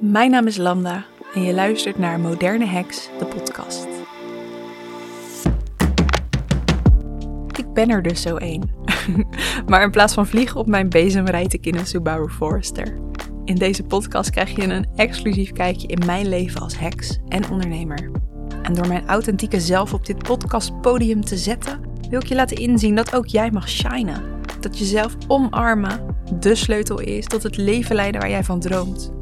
Mijn naam is Lambda en je luistert naar Moderne Heks, de podcast. Ik ben er dus zo één. maar in plaats van vliegen op mijn bezem rijd ik in een Subaru Forester. In deze podcast krijg je een exclusief kijkje in mijn leven als heks en ondernemer. En door mijn authentieke zelf op dit podcastpodium te zetten, wil ik je laten inzien dat ook jij mag shinen. Dat jezelf omarmen de sleutel is tot het leven leiden waar jij van droomt.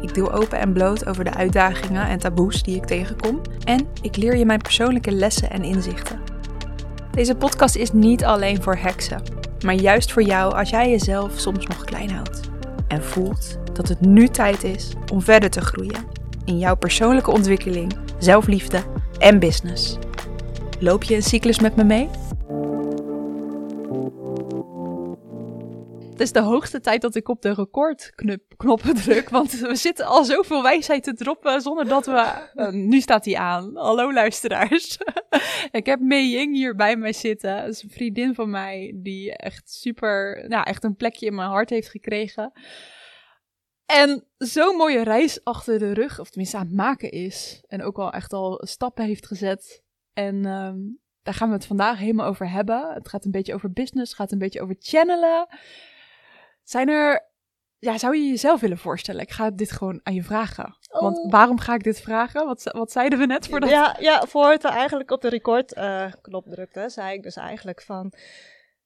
Ik deel open en bloot over de uitdagingen en taboes die ik tegenkom. En ik leer je mijn persoonlijke lessen en inzichten. Deze podcast is niet alleen voor heksen, maar juist voor jou als jij jezelf soms nog klein houdt. En voelt dat het nu tijd is om verder te groeien in jouw persoonlijke ontwikkeling, zelfliefde en business. Loop je een cyclus met me mee? Het is de hoogste tijd dat ik op de recordknoppen druk, want we zitten al zoveel wijsheid te droppen zonder dat we... Uh, nu staat hij aan. Hallo luisteraars. ik heb Mei Ying hier bij mij zitten. Dat is een vriendin van mij die echt super, nou echt een plekje in mijn hart heeft gekregen. En zo'n mooie reis achter de rug, of tenminste aan het maken is. En ook al echt al stappen heeft gezet. En um, daar gaan we het vandaag helemaal over hebben. Het gaat een beetje over business, gaat een beetje over channelen. Zijn er, ja, zou je jezelf willen voorstellen? Ik ga dit gewoon aan je vragen. Oh. Want waarom ga ik dit vragen? Wat, wat zeiden we net voordat? Ja, ja voor het eigenlijk op de recordknop uh, drukte, zei ik dus eigenlijk van,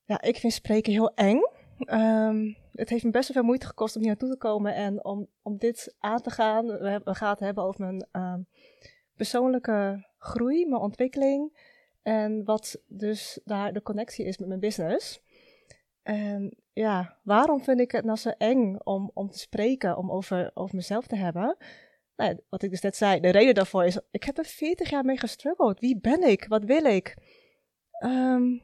ja, ik vind spreken heel eng. Um, het heeft me best wel veel moeite gekost om hier naartoe te komen en om, om dit aan te gaan. We, we gaan het hebben over mijn um, persoonlijke groei, mijn ontwikkeling. En wat dus daar de connectie is met mijn business. En ja, waarom vind ik het nou zo eng om, om te spreken, om over, over mezelf te hebben? Nou, wat ik dus net zei, de reden daarvoor is, ik heb er 40 jaar mee gestruggeld. Wie ben ik? Wat wil ik? Um,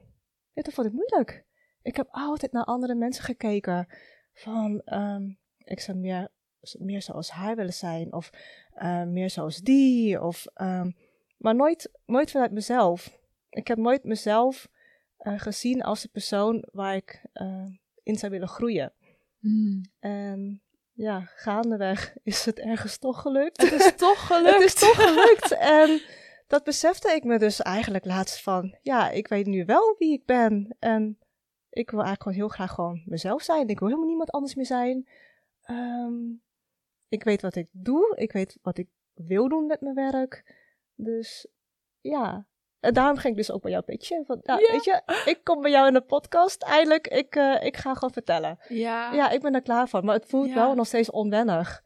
dat vond ik moeilijk. Ik heb altijd naar andere mensen gekeken. Van, um, ik zou meer, meer zoals haar willen zijn. Of uh, meer zoals die. Of, um, maar nooit, nooit vanuit mezelf. Ik heb nooit mezelf uh, gezien als de persoon waar ik uh, in zou willen groeien. Mm. En ja, gaandeweg is het ergens toch gelukt. Het is toch gelukt. het is toch gelukt. en dat besefte ik me dus eigenlijk laatst van, ja, ik weet nu wel wie ik ben. En ik wil eigenlijk gewoon heel graag gewoon mezelf zijn. Ik wil helemaal niemand anders meer zijn. Um, ik weet wat ik doe. Ik weet wat ik wil doen met mijn werk. Dus ja, en daarom ging ik dus ook bij jou pitchen. Van, nou, Ja. weet je, ik kom bij jou in de podcast. Eindelijk, ik, uh, ik ga gewoon vertellen. Ja, Ja, ik ben er klaar voor. Maar het voelt Ja. wel nog steeds onwennig.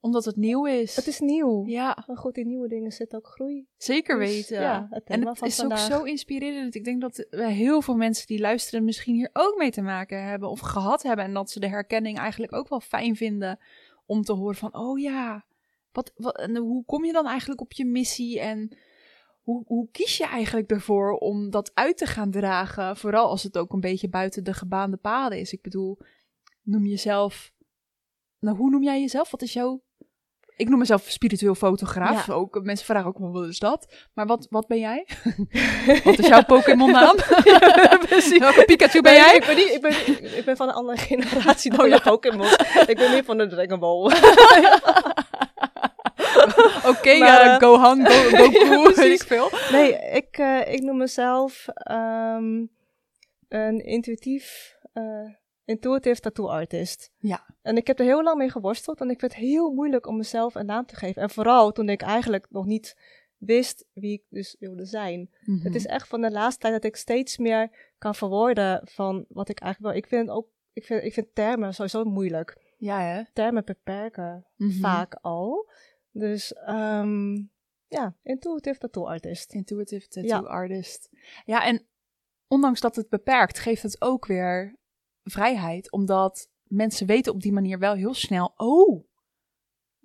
omdat het nieuw is. Het is nieuw. Ja, Maar goed, in nieuwe dingen zit ook groei. zeker Dus, weten. ja, het en het van is vandaag. ook zo inspirerend. Ik denk dat we heel veel mensen die luisteren misschien hier ook mee te maken hebben of gehad hebben. En dat ze de herkenning eigenlijk ook wel fijn vinden om te horen van, oh ja, wat, wat, en hoe kom je dan eigenlijk op je missie en hoe, hoe kies je eigenlijk ervoor om dat uit te gaan dragen? Vooral als het ook een beetje buiten de gebaande paden is. Ik bedoel, noem jezelf, nou hoe noem jij jezelf? Wat is jouw ik noem mezelf spiritueel fotograaf. Ja. Ook, mensen vragen ook wel, wat is dat? Maar wat, wat ben jij? wat is jouw Pokémon naam? Welke Pikachu ben Nee, jij? Ik ben, niet, ik, ben, ik, ben van een andere generatie dan Oh, de ja. Pokémon. ik ben meer van de Dragon Ball. Ja, Maar- dan Gohan, Go, Goku, Ja, ik veel. Nee, ik, uh, ik noem mezelf um, een intuïtief, uh, intuitive tattoo artist. Ja. En ik heb er heel lang mee geworsteld en ik vind het heel moeilijk om mezelf een naam te geven. En vooral toen ik eigenlijk nog niet wist wie ik dus wilde zijn. Mhm. Het is echt van de laatste tijd dat ik steeds meer kan verwoorden van wat ik eigenlijk wil. Ik vind ook, ik vind, ik vind termen sowieso moeilijk. Ja, hè? Termen beperken Mhm. vaak al. Dus um, ja, intuitive tattoo artist. Intuitive tattoo Ja. artist. Ja, en ondanks dat het beperkt, geeft het ook weer vrijheid. Omdat mensen weten op die manier wel heel snel, oh,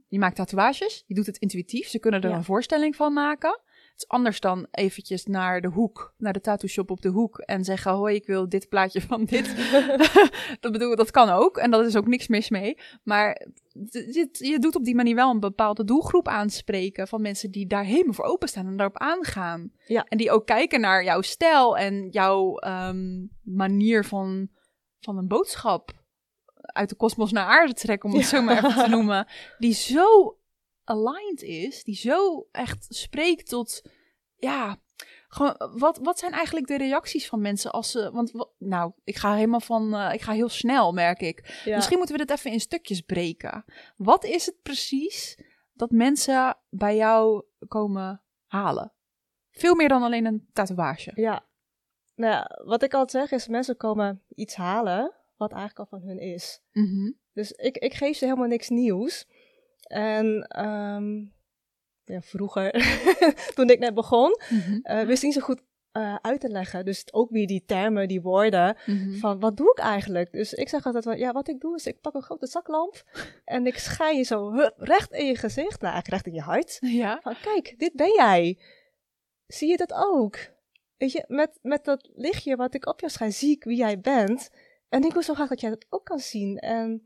je maakt tatoeages, je doet het intuïtief, ze kunnen er Ja. een voorstelling van maken. Is anders dan eventjes naar de hoek, naar de tattoo shop op de hoek en zeggen, hoi, ik wil dit plaatje van dit. dat bedoel, dat kan ook en dat is ook niks mis mee. Maar dit, je doet op die manier wel een bepaalde doelgroep aanspreken van mensen die daar helemaal voor openstaan en daarop aangaan. Ja. En die ook kijken naar jouw stijl en jouw ehm, manier van, van een boodschap uit de kosmos naar aarde trekken, om het zo maar even te noemen. Die zo aligned is, die zo echt spreekt tot, ja, gewoon, wat, wat zijn eigenlijk de reacties van mensen als ze, want nou, ik ga helemaal van, eh, ik ga heel snel, merk ik. Misschien moeten we dit even in stukjes breken. Wat is het precies dat mensen bij jou komen halen? Veel meer dan alleen een tatoeage. Ja, nou ja, wat ik altijd zeg is, mensen komen iets halen wat eigenlijk al van hun is. Mhm. Dus ik, ik geef ze helemaal niks nieuws. En ehm, ja, vroeger, toen ik net begon, Mhm. eh, wist ik niet zo goed eh, uit te leggen. Dus ook weer die termen, die woorden, Mhm. van wat doe ik eigenlijk? Dus ik zeg altijd van, ja, wat ik doe is, ik pak een grote zaklamp en ik schijn je zo hup, recht in je gezicht, nou eigenlijk recht in je hart. Ja. Van, kijk, dit ben jij. Zie je dat ook? Weet je, met, met dat lichtje wat ik op jou schijn, zie ik wie jij bent. En ik wil zo graag dat jij dat ook kan zien. En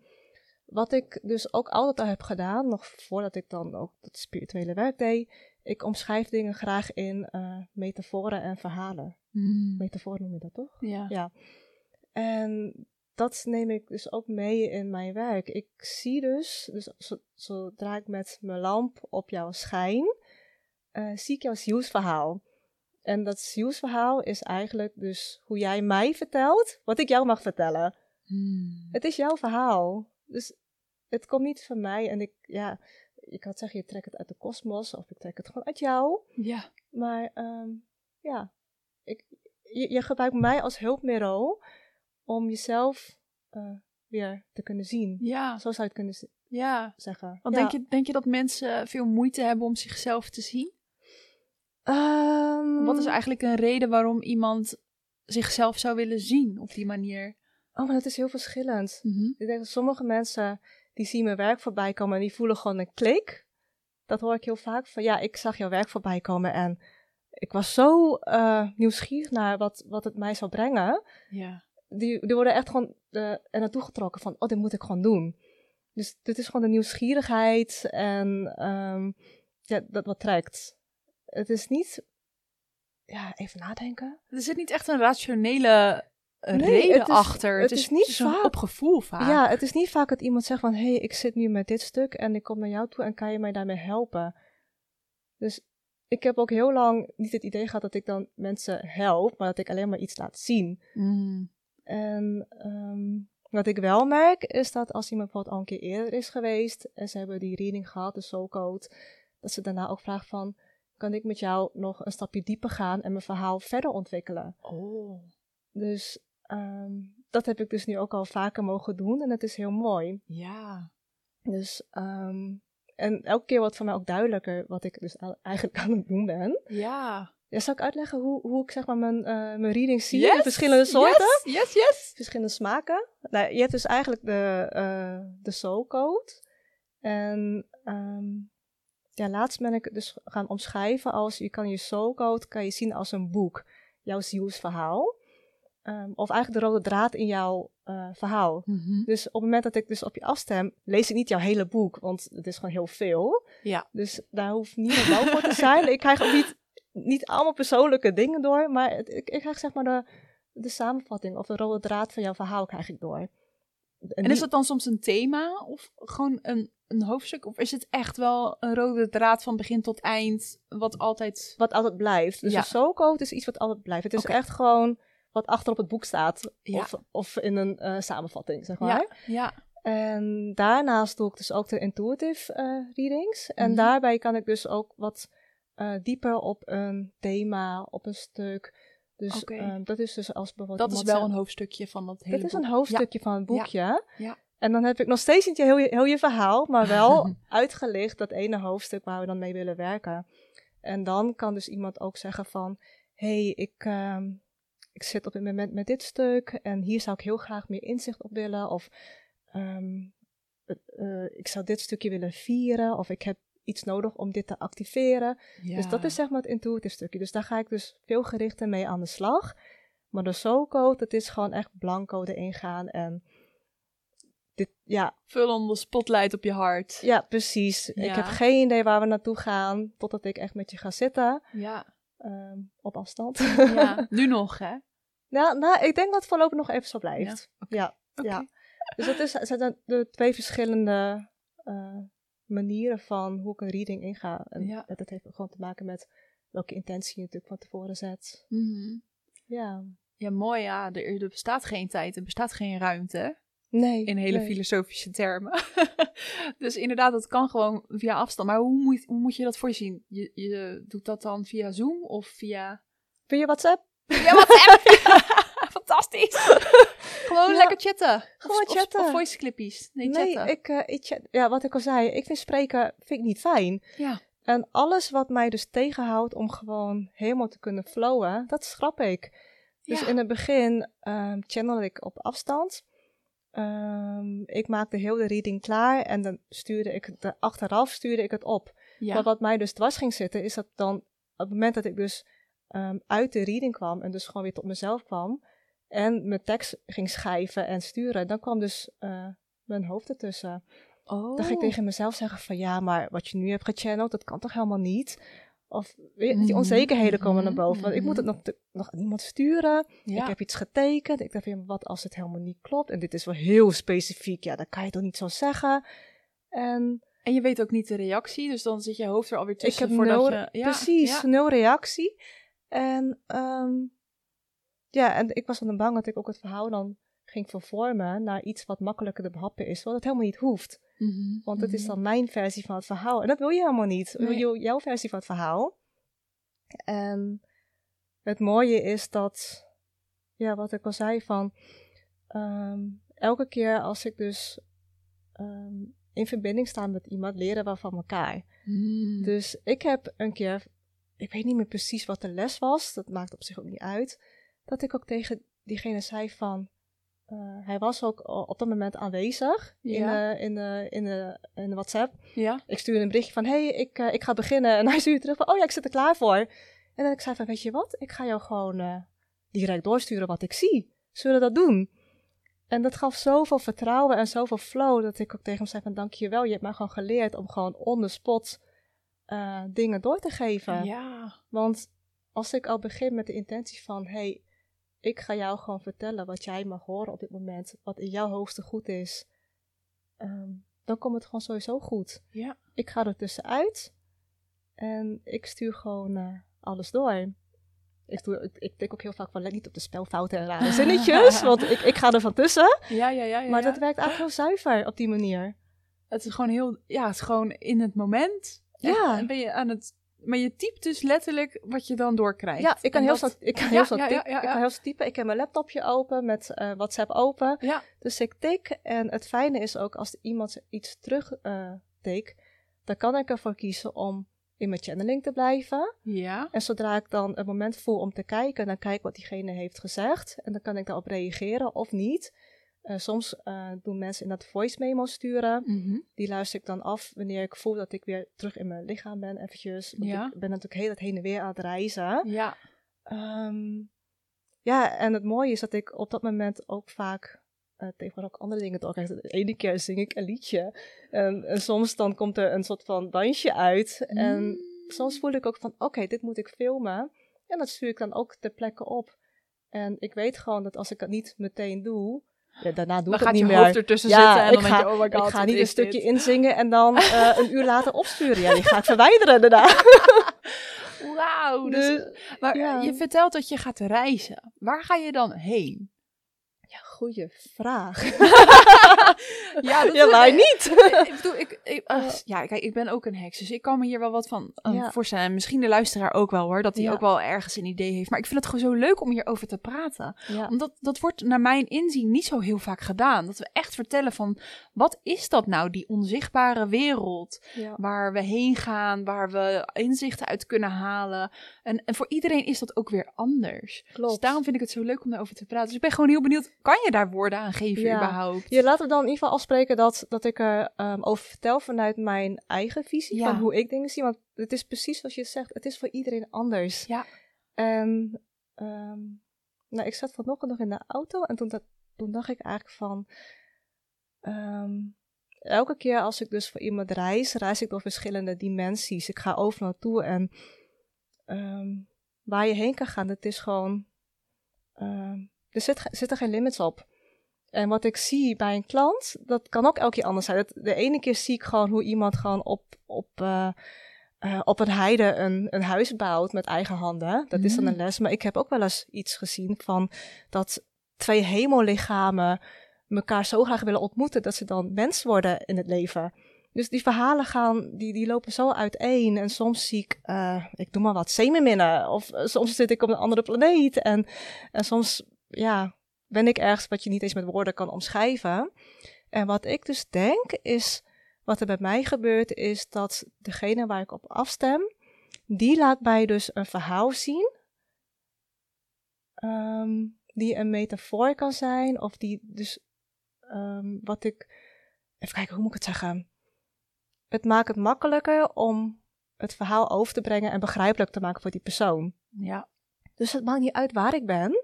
wat ik dus ook altijd al heb gedaan, nog voordat ik dan ook het spirituele werk deed, ik omschrijf dingen graag in eh, metaforen en verhalen. Mm. Metaforen noem je dat toch? Ja. Ja. En dat neem ik dus ook mee in mijn werk. Ik zie dus, dus zo- zodra ik met mijn lamp op jou schijn, eh, zie ik jouw zielsverhaal. En dat zielsverhaal is eigenlijk dus hoe jij mij vertelt, wat ik jou mag vertellen. Mm. Het is jouw verhaal. Dus het komt niet van mij. En ik, ja, je kan zeggen, je trekt het uit de kosmos, of ik trek het gewoon uit jou. Ja. Maar ehm, ja, ik, je, je gebruikt mij als hulpmiddel om jezelf eh, weer te kunnen zien. Ja. Zo zou je het kunnen Ja. zeggen. Want Ja. denk, je, denk je dat mensen veel moeite hebben om zichzelf te zien? Ehm, Wat is eigenlijk een reden waarom iemand zichzelf zou willen zien op die manier? Oh, maar dat is heel verschillend. Mhm. Ik denk dat sommige mensen die zien mijn werk voorbij komen en die voelen gewoon een klik. Dat hoor ik heel vaak van ja, ik zag jouw werk voorbij komen en ik was zo eh, nieuwsgierig naar wat, wat het mij zou brengen. Ja. die, die worden echt gewoon eh, er naartoe getrokken van, oh, dit moet ik gewoon doen. Dus dit is gewoon de nieuwsgierigheid en ehm, ja, dat wat trekt. Het is niet, ja, even nadenken. Er zit niet echt een rationele Nee, reden het is- achter. het is niet vaak- op gevoel vaak. Ja, het is niet vaak dat iemand zegt van, hé, hey, ik zit nu met dit stuk en ik kom naar jou toe en kan je mij daarmee helpen? Dus ik heb ook heel lang niet het idee gehad dat ik dan mensen help, maar dat ik alleen maar iets laat zien. Mm. En ehm, wat ik wel merk, is dat als iemand bijvoorbeeld al een keer eerder is geweest en ze hebben die reading gehad, de soul code, dat ze daarna ook vragen van, kan ik met jou nog een stapje dieper gaan en mijn verhaal verder ontwikkelen? Oh. Dus ehm, dat heb ik dus nu ook al vaker mogen doen en dat is heel mooi. Ja. Dus, ehm, en elke keer wordt voor mij ook duidelijker wat ik dus eigenlijk aan het doen ben. Ja. Ja, zal ik uitleggen hoe, hoe ik zeg maar mijn, eh mijn reading zie Yes, verschillende soorten? Yes, yes, yes. verschillende smaken. Nou, je hebt dus eigenlijk de, eh de soul code. En ehm, ja, laatst ben ik het dus gaan omschrijven als je kan je soul code kan je zien als een boek, jouw zielsverhaal. Ehm, of eigenlijk de rode draad in jouw eh, verhaal. Mhm. Dus op het moment dat ik dus op je afstem, lees ik niet jouw hele boek, want het is gewoon heel veel. Ja. Dus daar hoeft niemand bang voor te zijn. Ik krijg ook niet, niet allemaal persoonlijke dingen door, maar het- ik, ik krijg zeg maar de, de samenvatting of de rode draad van jouw verhaal krijg ik door. En is dat dan soms een thema of gewoon een, een hoofdstuk? Of is het echt wel een rode draad van begin tot eind, wat altijd... wat altijd blijft. Dus Ja. de soul code is iets wat altijd blijft. Het is echt gewoon wat achter op het boek staat. Ja. Of, of in een eh, samenvatting, zeg maar. Ja, ja. En daarnaast doe ik dus ook de intuitive eh, readings. En Mhm. daarbij kan ik dus ook wat eh, dieper op een thema, op een stuk. Dus Oké. dat is dus als bijvoorbeeld... Dat is wel een hoofdstukje van dat hele Dit is een hoofdstukje van het boekje. Ja. En dan heb ik nog steeds niet je, heel, je, heel je verhaal, maar wel uitgelicht dat ene hoofdstuk waar we dan mee willen werken. En dan kan dus iemand ook zeggen van, hey, ik, ehm, ik zit op dit moment met dit stuk en hier zou ik heel graag meer inzicht op willen. Of ehm, het, eh, ik zou dit stukje willen vieren of ik heb iets nodig om dit te activeren. Ja. Dus dat is zeg maar het intuïtieve stukje. Dus daar ga ik dus veel gerichter mee aan de slag. Maar de soul code, dat is gewoon echt blanco erin gaan en dit, ja, Vul on de spotlight op je hart. ja, precies. Ik heb geen idee waar we naartoe gaan totdat ik echt met je ga zitten Ja. Ehm, op afstand. ja. Nu nog, hè? nou, nou, ik denk dat het voorlopig nog even zo blijft. Ja, ja. Dus dat is, zijn de twee verschillende uh, manieren van hoe ik een reading inga. En Ja. dat heeft gewoon te maken met welke intentie je natuurlijk van tevoren zet. Mhm. Ja. Ja, mooi ja. Er, er bestaat geen tijd, er bestaat geen ruimte. Nee. In hele nee. filosofische termen. dus inderdaad, dat kan gewoon via afstand. Maar hoe moet, hoe moet je dat voor je zien? Je, doet dat dan via Zoom of via... Via WhatsApp? Via WhatsApp! Fantastisch! gewoon Ja. lekker chatten. Gewoon of, chatten. Of, voice clippies. Nee, chatten. Nee, ik, eh, ik chat- ja, wat ik al zei, ik vind spreken vind ik niet fijn. Ja. En alles wat mij dus tegenhoudt om gewoon helemaal te kunnen flowen, dat schrap ik. Dus Ja. in het begin ehm channel ik op afstand. Ehm, ik maakte heel de reading klaar en dan stuurde ik het, de- achteraf stuurde ik het op. Ja. Maar wat mij dus dwars ging zitten, is dat dan op het moment dat ik dus ehm, uit de reading kwam en dus gewoon weer tot mezelf kwam en mijn tekst ging schrijven en sturen, dan kwam dus eh, mijn hoofd ertussen. oh. Dan ging ik tegen mezelf zeggen van ja, maar wat je nu hebt gechanneld, dat kan toch helemaal niet? Of die Mhm, onzekerheden komen naar boven. Want ik moet het nog, te- nog aan iemand sturen. Ja. Ik heb iets getekend. Ik dacht, wat als het helemaal niet klopt? En dit is wel heel specifiek. Ja, dat kan je toch niet zo zeggen? En En je weet ook niet de reactie, dus dan zit je hoofd er alweer ik tussen heb voordat nul, je... Ja, precies, ja. nul reactie. En ehm, ja, en ik was dan bang dat ik ook het verhaal dan ging vervormen naar iets wat makkelijker te behappen is. Wat het helemaal niet hoeft. Mhm, Want het is dan mijn versie van het verhaal. En dat wil je helemaal niet. Nee. Je wil jouw versie van het verhaal. En het mooie is dat, ja, wat ik al zei van, ehm, elke keer als ik dus ehm, in verbinding sta met iemand, leren we van elkaar. Mm. Dus ik heb een keer, ik weet niet meer precies wat de les was, dat maakt op zich ook niet uit, dat ik ook tegen diegene zei van, eh, hij was ook op dat moment aanwezig in, de, in, de, in, de, in de WhatsApp. Ja. Ik stuurde een berichtje van, hey, ik, eh, ik ga beginnen. En hij stuurde terug van, oh ja, ik zit er klaar voor. En dan ik zei van, weet je wat, ik ga jou gewoon eh, direct doorsturen wat ik zie. Zullen we dat doen? En dat gaf zoveel vertrouwen en zoveel flow, dat ik ook tegen hem zei van, dankjewel, je hebt mij gewoon geleerd om gewoon on the spot eh, dingen door te geven. Ja. Want als ik al begin met de intentie van, hey, ik ga jou gewoon vertellen wat jij mag horen op dit moment, wat in jouw hoogste goed is, ehm, dan komt het gewoon sowieso goed. Ja. Ik ga er tussenuit en ik stuur gewoon eh, alles door. Ik, doe, ik, ik denk ook heel vaak van, let niet op de spelfouten en rare zinnetjes, want ik, ik ga er van tussen. Ja, ja, ja. ja, Maar ja. dat werkt eigenlijk heel zuiver op die manier. Het is gewoon heel... Ja, het is gewoon in het moment. Ja. En ben je aan het... Maar je typt dus letterlijk wat je dan doorkrijgt. Ja, ik kan En heel snel, ik kan Ja, heel snel, ja, typ- ja, ja, ik kan ja. heel snel typen. Ik heb mijn laptopje open met eh, WhatsApp open. Dus ik tik en het fijne is ook als iemand iets terug tik, dan kan ik ervoor kiezen om in mijn channeling te blijven. Ja. En zodra ik dan het moment voel om te kijken, dan kijk ik wat diegene heeft gezegd. En dan kan ik daarop reageren of niet. Eh, soms eh, doen mensen in dat voice memo sturen. Mhm. Die luister ik dan af wanneer ik voel dat ik weer terug in mijn lichaam ben eventjes. Want Ja. ik ben natuurlijk heel het heen en weer aan het reizen. Ja. Ehm, ja, en het mooie is dat ik op dat moment ook vaak eh tegenwoordig ook andere dingen doorkrijg. De ene keer zing ik een liedje. En, en soms dan komt er een soort van dansje uit. En Mm. soms voel ik ook van, oké, dit moet ik filmen. En dat stuur ik dan ook ter plekke op. En ik weet gewoon dat als ik het niet meteen doe, ja, daarna doe Dan ik het gaat niet je meer. hoofd ertussen Ja, zitten en ik dan ga- denk je, oh my god, ik ga niet een stukje dit? inzingen en dan eh, een uur later opsturen. Ja, die ga ik verwijderen daarna. Wauw. Dus, Dus, maar ja. je vertelt dat je gaat reizen. Waar ga je dan heen? ja, goeie vraag. Ja, dat ja, niet? ik bedoel, ik, ik- eh, ja, kijk, ik ben ook een heks, dus ik kan me hier wel wat van eh, Ja. voorstellen. En misschien de luisteraar ook wel hoor, dat hij Ja. ook wel ergens een idee heeft. Maar ik vind het gewoon zo leuk om hierover te praten. Ja. Omdat dat wordt naar mijn inzien niet zo heel vaak gedaan. Dat we echt vertellen van, wat is dat nou, die onzichtbare wereld? Waar we heen gaan, waar we inzichten uit kunnen halen. En, en voor iedereen is dat ook weer anders. Klopt. Dus daarom vind ik het zo leuk om daarover te praten. Dus ik ben gewoon heel benieuwd, kan je daar woorden aan geven Ja. überhaupt? Ja, laten we dan in ieder geval afspreken dat, dat ik er ehm, over vertel vanuit mijn eigen visie. Ja. Van hoe ik dingen zie. Want het is precies zoals je zegt. Het is voor iedereen anders. Ja. En ehm, nou, ik zat vanochtend nog in de auto. En toen, dat, toen dacht ik eigenlijk van... ehm, elke keer als ik dus voor iemand reis, reis ik door verschillende dimensies. Ik ga overal naartoe en ehm, waar je heen kan gaan, het is gewoon... ehm, er zit, zitten geen limits op. En wat ik zie bij een klant, dat kan ook elke keer anders zijn. de ene keer zie ik gewoon hoe iemand gewoon op, op, uh, uh, op een heide een, een huis bouwt met eigen handen. Dat is dan een mm. les. Maar ik heb ook wel eens iets gezien van dat twee hemellichamen elkaar zo graag willen ontmoeten dat ze dan mens worden in het leven. Dus die verhalen gaan, die, die lopen zo uiteen. En soms zie ik, uh, ik doe maar wat, zeemerminnen. Of soms zit ik op een andere planeet. En, en soms, ja, ben ik ergens wat je niet eens met woorden kan omschrijven. En wat ik dus denk is, wat er bij mij gebeurt, is dat degene waar ik op afstem, die laat mij dus een verhaal zien. Um, die een metafoor kan zijn, of die dus um, wat ik. Even kijken, hoe moet ik het zeggen? Het maakt het makkelijker om het verhaal over te brengen en begrijpelijk te maken voor die persoon. Ja. Dus het maakt niet uit waar ik ben.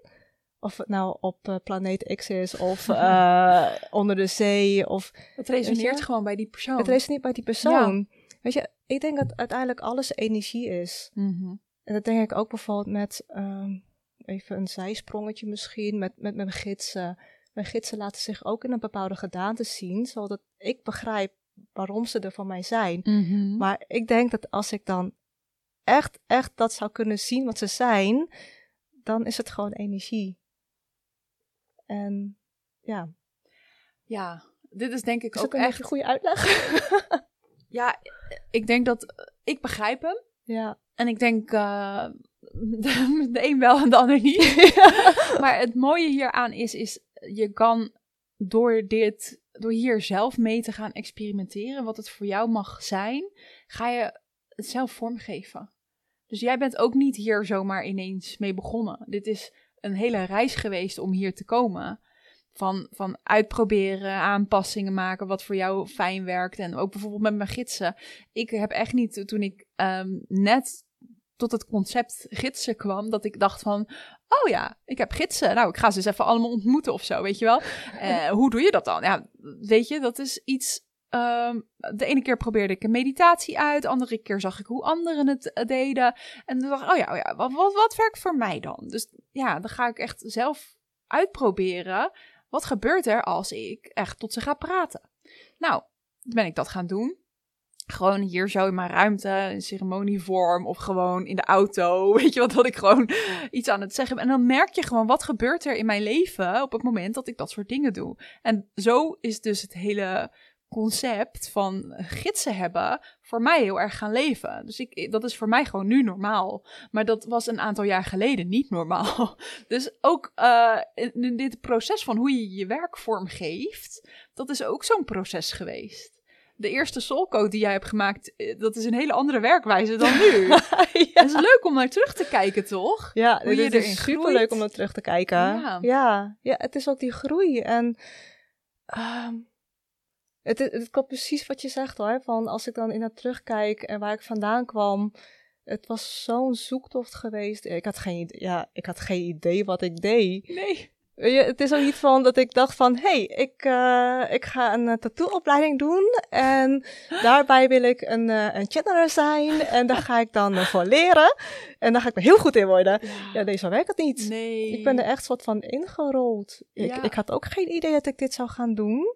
Of het nou op uh, planeet X is of uh, onder de zee. Of, het resoneert gewoon bij die persoon. Het resoneert bij die persoon. Weet je, ik denk dat uiteindelijk alles energie is. Mm -hmm. En dat denk ik ook bijvoorbeeld met, um, even een zijsprongetje misschien, met, met mijn gidsen. Mijn gidsen laten zich ook in een bepaalde gedaante zien, zodat ik begrijp waarom ze er voor mij zijn. Mm -hmm. Maar ik denk dat als ik dan echt, echt dat zou kunnen zien wat ze zijn, dan is het gewoon energie. En ja. Ja, dit is denk ik is ook, echt een goede uitleg. ja, ik denk dat ik begrijp hem. Ja. En ik denk uh, de, de een wel en de ander niet. maar het mooie hieraan is, is je kan door dit, door hier zelf mee te gaan experimenteren, wat het voor jou mag zijn, ga je het zelf vormgeven. Dus jij bent ook niet hier zomaar ineens mee begonnen. Dit is een hele reis geweest om hier te komen. Van, van uitproberen, aanpassingen maken, wat voor jou fijn werkt. En ook bijvoorbeeld met mijn gidsen. Ik heb echt niet, toen ik um, net tot het concept gidsen kwam, dat ik dacht van, oh ja, ik heb gidsen. Nou, ik ga ze eens even allemaal ontmoeten of zo, weet je wel. Uh, hoe doe je dat dan? Ja, weet je, dat is iets Um, de ene keer probeerde ik een meditatie uit, de andere keer zag ik hoe anderen het uh, deden. En toen dacht ik, oh ja, oh ja wat, wat, wat werkt voor mij dan? Dus ja, dan ga ik echt zelf uitproberen. Wat gebeurt er als ik echt tot ze ga praten? Nou, ben ik dat gaan doen. Gewoon hier zo in mijn ruimte, in ceremonievorm of gewoon in de auto. Weet je wat, dat ik gewoon iets aan het zeggen ben. En dan merk je gewoon wat gebeurt er in mijn leven op het moment dat ik dat soort dingen doe. En zo is dus het hele concept van gidsen hebben voor mij heel erg gaan leven. Dus ik, dat is voor mij gewoon nu normaal. Maar dat was een aantal jaar geleden niet normaal. Dus ook uh, in, dit proces van hoe je je werk vormgeeft, dat is ook zo'n proces geweest. De eerste soulcode die jij hebt gemaakt, eh, dat is een hele andere werkwijze dan nu. ja. Het is leuk om naar terug te kijken, toch? Ja, hoe je is super leuk om naar terug te kijken. Ja. ja. Ja, het is ook die groei. En uh, het, het klopt precies wat je zegt hoor. Van als ik dan in het terugkijk en waar ik vandaan kwam. Het was zo'n zoektocht geweest. Ik had, geen, ja, ik had geen idee wat ik deed. Nee. Het is ook niet van dat ik dacht van, hé, hey, ik, uh, ik ga een uh, tattooopleiding doen en daarbij wil ik een, uh, een channeler zijn en daar ga ik dan voor leren en daar ga ik er heel goed in worden. Ja, ja nee, zo werkt het niet. Nee. Ik ben er echt soort van ingerold. Ik, ik had ook geen idee dat ik dit zou gaan doen.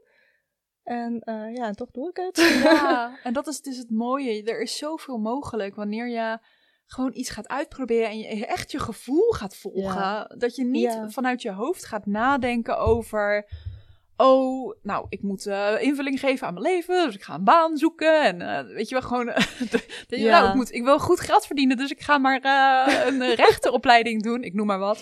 En uh, ja, en toch doe ik het. Ja, en dat is dus het mooie. Er is zoveel mogelijk wanneer je gewoon iets gaat uitproberen en je echt je gevoel gaat volgen. Dat je niet vanuit je hoofd gaat nadenken over oh, nou, ik moet uh, invulling geven aan mijn leven, dus ik ga een baan zoeken. En uh, weet je wel, gewoon, ja. nou, ik, moet, ik wil goed geld verdienen, dus ik ga maar uh, een rechteropleiding doen, ik noem maar wat.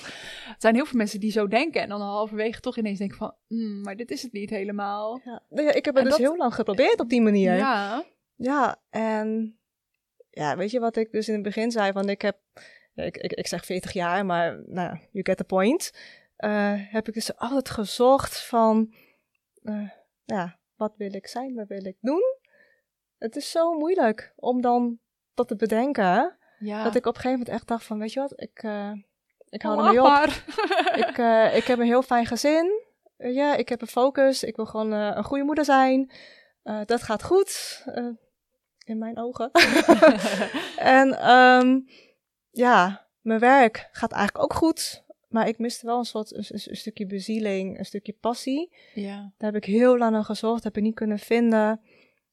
Er zijn heel veel mensen die zo denken en dan halverwege toch ineens denken van, mm, maar dit is het niet helemaal. Ja, nou ik heb het dus heel lang geprobeerd op die manier. Ja. Ja, en ja, weet je wat ik dus in het begin zei, van ik heb, ik, ik, ik zeg 40 jaar, maar nou, you get the point. heb ik dus altijd gezocht van uh, ja, wat wil ik zijn, wat wil ik doen? Het is zo moeilijk om dan dat te bedenken. Ja. Dat ik op een gegeven moment echt dacht van, weet je wat, ik, uh, ik hou er mee op. ik, uh, ik heb een heel fijn gezin. ja, ik heb een focus. Ik wil gewoon een goede moeder zijn. dat gaat goed. in mijn ogen. en um, ja, mijn werk gaat eigenlijk ook goed maar ik miste wel een soort een, een stukje bezieling, een stukje passie. Ja. Daar heb ik heel lang naar gezocht, heb ik niet kunnen vinden.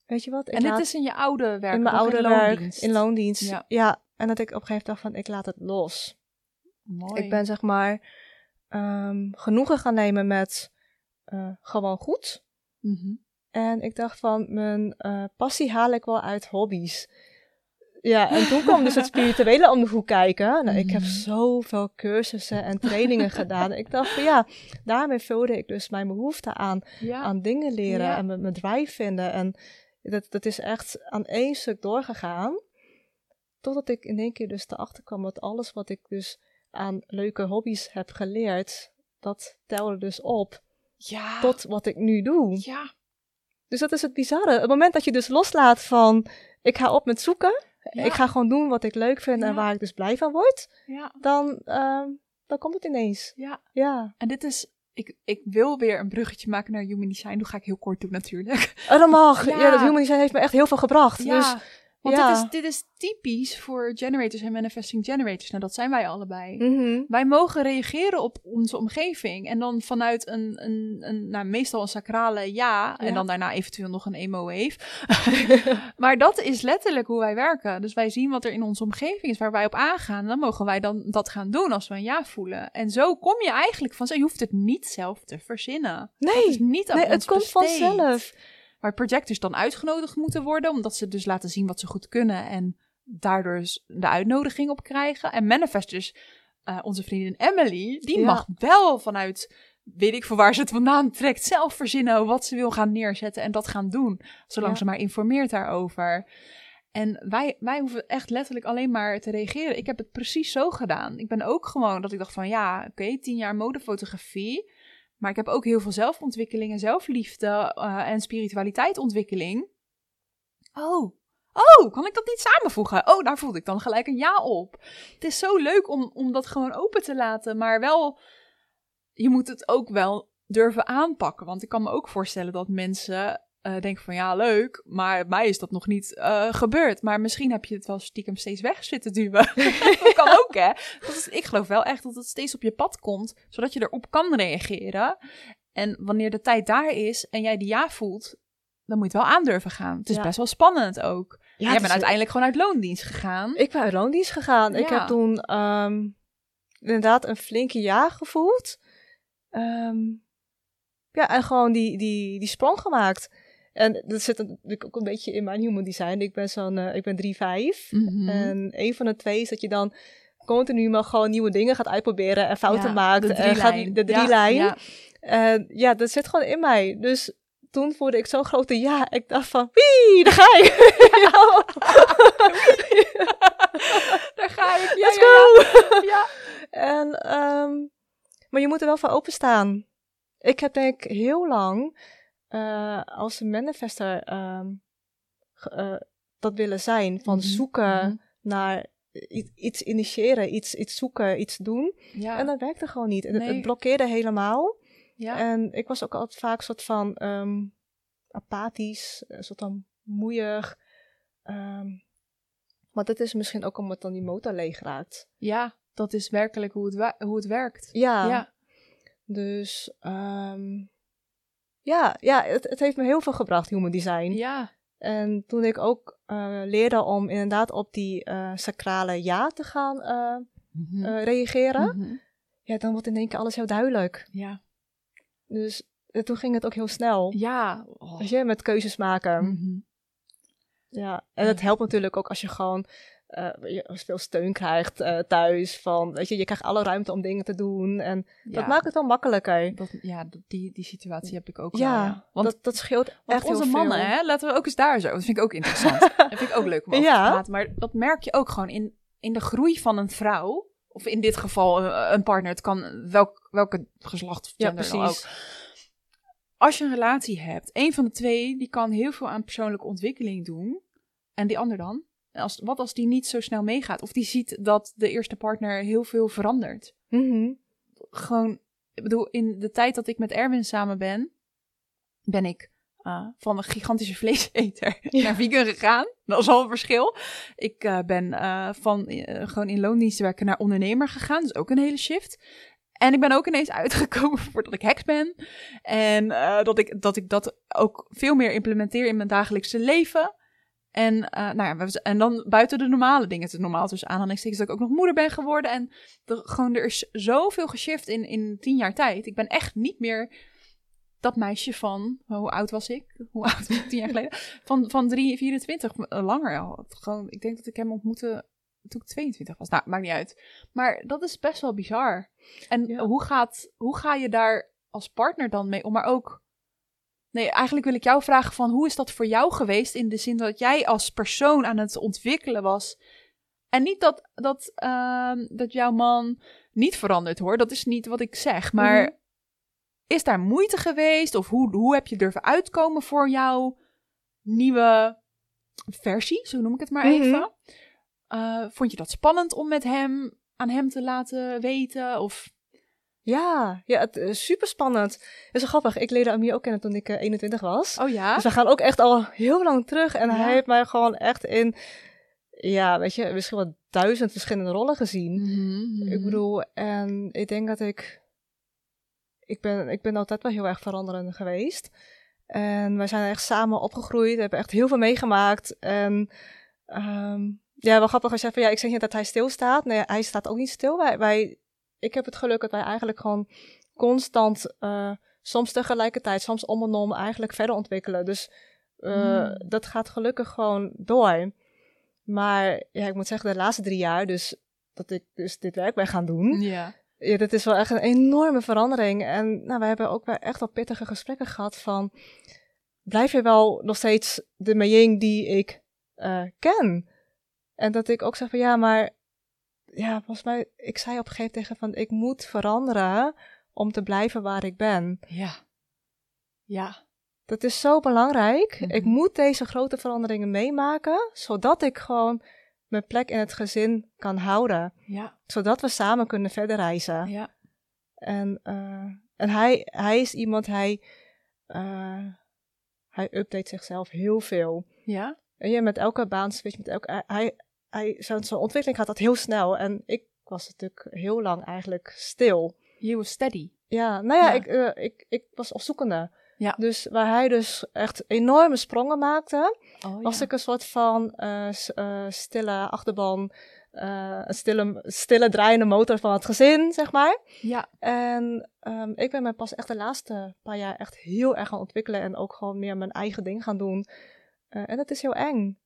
Weet je wat? Ik En dit is in je oude werk, in mijn oude werk, loondienst. in loondienst. Ja. Ja. en dat ik op een gegeven moment dacht van, ik laat het los. Mooi. Ik ben zeg maar ehm, genoegen gaan nemen met eh, gewoon goed. Mhm. En ik dacht van, mijn eh, passie haal ik wel uit hobby's. Ja, en toen kwam dus het spirituele om de hoek kijken. Nou, ik heb Mhm. zoveel cursussen en trainingen gedaan. Ik dacht van ja, daarmee vulde ik dus mijn behoefte aan, Ja. aan dingen leren Ja. en mijn, mijn drive vinden. En dat, dat is echt aan één stuk doorgegaan. Totdat ik in één keer dus erachter kwam dat alles wat ik dus aan leuke hobby's heb geleerd, dat telde dus op ja. tot wat ik nu doe. Ja. Dus dat is het bizarre. Het moment dat je dus loslaat van ik ga op met zoeken, Ja. ik ga gewoon doen wat ik leuk vind en waar ik dus blij van word, Ja. dan, ehm, dan komt het ineens. Ja. Ja. En dit is... Ik, ik wil weer een bruggetje maken naar human design. Dat ga ik heel kort doen natuurlijk. Oh, dat mag. Ja. Dat human design heeft me echt heel veel gebracht. Ja, Dus, want ja. Dit, is, dit is typisch voor generators en manifesting generators. Nou, dat zijn wij allebei. mhm. Wij mogen reageren op onze omgeving. En dan vanuit een, een, een nou, meestal een sacrale ja. En dan daarna eventueel nog een emo-wave. maar dat is letterlijk hoe wij werken. Dus wij zien wat er in onze omgeving is waar wij op aangaan. Dan mogen wij dan dat gaan doen als we een ja voelen. En zo kom je eigenlijk van... Je hoeft het niet zelf te verzinnen. Het is Nee, niet aan nee het komt besteed. vanzelf. Waar projectors dan uitgenodigd moeten worden, omdat ze dus laten zien wat ze goed kunnen en daardoor dus de uitnodiging op krijgen. En manifestors, eh, onze vriendin Emily, die Ja. mag wel vanuit, weet ik van waar ze het vandaan trekt, zelf verzinnen wat ze wil gaan neerzetten en dat gaan doen. Zolang Ja. ze maar informeert daarover. En wij, wij hoeven echt letterlijk alleen maar te reageren. Ik heb het precies zo gedaan. Ik ben ook gewoon dat ik dacht van ja, oké, tien jaar modefotografie. Maar ik heb ook heel veel zelfontwikkeling en zelfliefde eh, en spiritualiteitsontwikkeling. Oh, oh, kan ik dat niet samenvoegen? Oh, daar voelde ik dan gelijk een ja op. Het is zo leuk om, om dat gewoon open te laten, maar wel, je moet het ook wel durven aanpakken. Want ik kan me ook voorstellen dat mensen eh, denken van ja, leuk, maar bij mij is dat nog niet eh, gebeurd. Maar misschien heb je het wel stiekem steeds weg zitten duwen. dat kan ook, hè? Dat is, ik geloof wel echt dat het steeds op je pad komt, zodat je erop kan reageren. En wanneer de tijd daar is en jij die ja voelt, dan moet je het wel aandurven gaan. Het is Ja. best wel spannend ook. Ja, jij bent is- uiteindelijk gewoon uit loondienst gegaan. Ik ben uit loondienst gegaan. Ik Ja. heb toen ehm, inderdaad een flinke jaar gevoeld. Ehm, ja, en gewoon die, die, die sprong gemaakt. En dat zit natuurlijk ook een beetje in mijn human design. Ik ben zo'n, eh, ik ben 3-5. Mhm. En een van de twee is dat je dan continu maar gewoon nieuwe dingen gaat uitproberen en fouten Ja, maakt. de en gaat, de Ja, drielijn. ja. En ja, dat zit gewoon in mij. Dus toen voelde ik zo'n grote ja. Ik dacht van, wie, daar ga ik. Daar ga ik. Ja, Let's go! Ja. ja. En, ehm, maar je moet er wel voor openstaan. Ik heb denk ik heel lang eh, als een manifester ehm, eh, dat willen zijn. Van Mhm, zoeken mhm. naar iets initiëren, iets, iets zoeken, iets doen. Ja. En dat werkte gewoon niet. En het, blokkeerde helemaal. ja. En ik was ook altijd vaak soort van ehm, apathisch, een soort van moeier. Ehm, maar dat is misschien ook omdat dan die motor leeg raakt. ja, dat is werkelijk hoe het, hoe het werkt. Ja, Ja. dus ehm, ja, ja het, het heeft me heel veel gebracht, human design. Ja. En toen ik ook eh, leerde om inderdaad op die eh, sacrale ja te gaan eh, Mhm. reageren, Mhm. ja, dan wordt in één keer alles heel duidelijk. Ja. Dus toen ging het ook heel snel. Ja. Oh. Weet je, met keuzes maken. Mhm. Ja, en het helpt natuurlijk ook als je gewoon je veel steun krijgt eh, thuis. Van, weet je, je krijgt alle ruimte om dingen te doen. En dat maakt het wel makkelijker. Dat, ja, die, die situatie heb ik ook Ja, wel. Ja. Want, dat, dat scheelt echt onze heel mannen, veel. hè, laten we ook eens daar zo. Dat vind ik ook interessant. dat vind ik ook leuk om over Ja. te praten. Maar dat merk je ook gewoon in, in de groei van een vrouw. Of in dit geval eh, een partner. Het kan welk, welke geslacht of Ja, gender dan ook. precies. Als je een relatie hebt, een van de twee die kan heel veel aan persoonlijke ontwikkeling doen. En die ander dan? Als, wat als die niet zo snel meegaat? Of die ziet dat de eerste partner heel veel verandert? Mhm. gewoon, ik bedoel, in de tijd dat ik met Erwin samen ben, ben ik eh, van een gigantische vleeseter naar vegan gegaan. Dat is al een verschil. Ik eh, ben eh, van gewoon in loondienst werken naar ondernemer gegaan. Dus ook een hele shift. En ik ben ook ineens uitgekomen voor dat ik heks ben. En dat, ik, dat ik dat ook veel meer implementeer in mijn dagelijkse leven. En, eh, nou ja, we- en dan buiten de normale dingen, het normaal tussen aanhalingstekens, dat ik ook nog moeder ben geworden. En er, gewoon, er is zoveel geshift in, in tien jaar tijd. Ik ben echt niet meer dat meisje van, hoe oud was ik? Hoe oud was ik tien jaar geleden? Van, van 3, 24, eh, langer al. Gewoon, ik denk dat ik hem ontmoette toen ik 22 was. Nou, maakt niet uit. Maar dat is best wel bizar. En Ja. hoe, gaat, hoe ga je daar als partner dan mee om? Maar ook, nee, eigenlijk wil ik jou vragen van, hoe is dat voor jou geweest? In de zin dat jij als persoon aan het ontwikkelen was. En niet dat, dat, ehm, dat jouw man niet verandert hoor. Dat is niet wat ik zeg. Maar Mhm. is daar moeite geweest? Of hoe, hoe heb je durven uitkomen voor jouw nieuwe versie? Zo noem ik het maar Mhm. even. Eh, vond je dat spannend om met hem aan hem te laten weten? Of Ja, ja het is super spannend. Het is wel grappig. Ik leerde Amir ook kennen toen ik eh, 21 was. oh ja, Dus we gaan ook echt al heel lang terug. En Ja. hij heeft mij gewoon echt in, ja, weet je, misschien wel duizend verschillende rollen gezien. Mhm, Ik bedoel, en ik denk dat ik, ik ben, ik ben altijd wel heel erg veranderend geweest. En wij zijn echt samen opgegroeid, hebben echt heel veel meegemaakt. En ehm, ja, wel grappig als je van ja, ik zeg niet dat hij stilstaat. Nee, hij staat ook niet stil. Wij, wij, ik heb het geluk dat wij eigenlijk gewoon constant, eh, soms tegelijkertijd, soms om en om eigenlijk verder ontwikkelen. Dus eh, Hmm. dat gaat gelukkig gewoon door. Maar ja, ik moet zeggen, de laatste drie jaar, dus dat ik dus dit werk ben gaan doen. ja. Ja, dat is wel echt een enorme verandering. En nou, we hebben ook wel echt wel pittige gesprekken gehad van... Blijf je wel nog steeds de Meying die ik eh, ken? En dat ik ook zeg van ja, maar... Ja, volgens mij... Ik zei op een gegeven moment tegen van... Ik moet veranderen om te blijven waar ik ben. Ja. Ja. Dat is zo belangrijk. Mhm. Ik moet deze grote veranderingen meemaken... zodat ik gewoon mijn plek in het gezin kan houden. Ja. Zodat we samen kunnen verder reizen. Ja. En, eh, en hij, hij is iemand, hij, eh, hij update zichzelf heel veel. Ja. En je met elke baan switch, met elke, hij, zo'n zo'n ontwikkeling gaat dat heel snel. En ik was natuurlijk heel lang eigenlijk stil. You were steady. Ja, nou ja, Ja. Ik, eh, ik, ik was op zoekende. Ja. Dus waar hij dus echt enorme sprongen maakte, Oh, was ja. ik een soort van eh, eh, stille achterban, een stille, stille draaiende motor van het gezin, zeg maar. Ja. En ehm, ik ben me pas echt de laatste paar jaar echt heel erg gaan ontwikkelen en ook gewoon meer mijn eigen ding gaan doen. En dat is heel eng.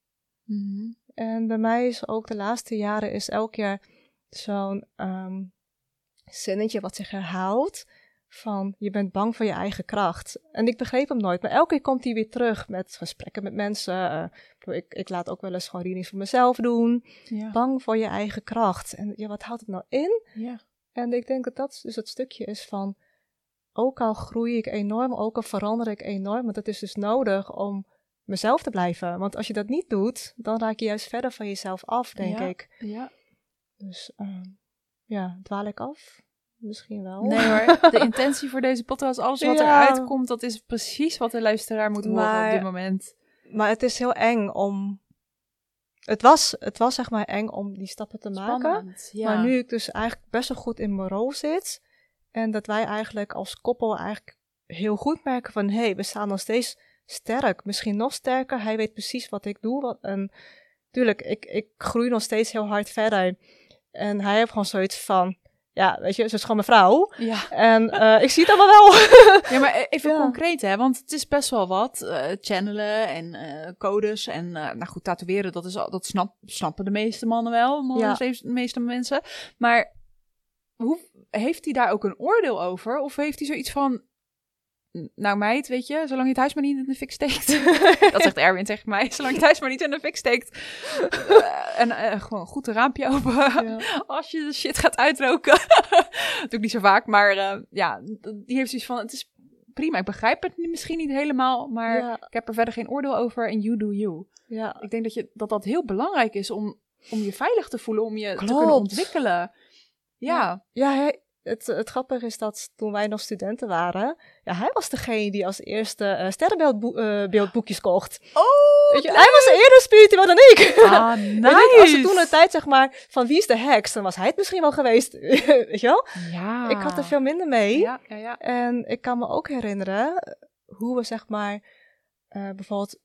Mhm. En bij mij is ook de laatste jaren is elk keer zo'n ehm, zinnetje wat zich herhaalt van je bent bang voor je eigen kracht. En ik begreep hem nooit, maar elke keer komt hij weer terug met gesprekken met mensen. Eh, ik ik, laat ook wel eens gewoon readings voor mezelf doen. Ja. Bang voor je eigen kracht. En ja, wat houdt het nou in? Ja. En ik denk dat dat dus het stukje is van, ook al groei ik enorm, ook al verander ik enorm, want het is dus nodig om mezelf te blijven. Want als je dat niet doet, dan raak je juist verder van jezelf af, denk Ja. ik. Ja. Dus ehm, ja, dwaal ik af? Misschien wel. Nee hoor, de intentie voor deze podcast, alles wat Ja. eruit komt, dat is precies wat de luisteraar moet horen Maar- op dit moment. Maar het is heel eng om... Het was, het was zeg maar eng om die stappen te maken. Spannend. Ja. Maar nu ik dus eigenlijk best wel goed in mijn rol zit. En dat wij eigenlijk als koppel eigenlijk heel goed merken van... Hé, hey, we staan nog steeds sterk. Misschien nog sterker. Hij weet precies wat ik doe. Wat, en tuurlijk, ik, ik groei nog steeds heel hard verder. En hij heeft gewoon zoiets van... Ja, weet je, ze is gewoon mijn vrouw. ja. En eh, ik zie het allemaal wel. ja, maar e- even Ja. concreet hè, want het is best wel wat. eh, channelen en eh, codes en nou goed, tatoeëren, dat, is al, dat snap, snappen de meeste mannen wel, mannen, Ja. de meeste mensen. Maar hoe, heeft hij daar ook een oordeel over? Of heeft hij zoiets van, nou meid, weet je, zolang je het huis maar niet in de fik steekt. dat zegt Erwin tegen mij, zolang je het huis maar niet in de fik steekt. Eh, en eh, gewoon goed een raampje open. Ja. Als je de shit gaat uitroken. Doe ik niet zo vaak, maar eh, ja, die heeft zoiets van, het is prima. Ik begrijp het misschien niet helemaal, maar Ja. ik heb er verder geen oordeel over en you do you. Ja, Ik denk dat je, dat, dat heel belangrijk is om, om je veilig te voelen, om je te kunnen ontwikkelen. Ja, ja het, het grappige is dat toen wij nog studenten waren, ja, hij was degene die als eerste uh, sterrenbeeldboekjes kocht. Oh, Weet je, hij was eerder spiritueel dan ik. Ah, Weet je, nice. als toen een tijd zeg maar van wie is de heks, dan was hij het misschien wel geweest. Weet je wel? Ja. Ik had er veel minder mee. Ja, ja, ja. En ik kan me ook herinneren hoe we zeg maar eh, bijvoorbeeld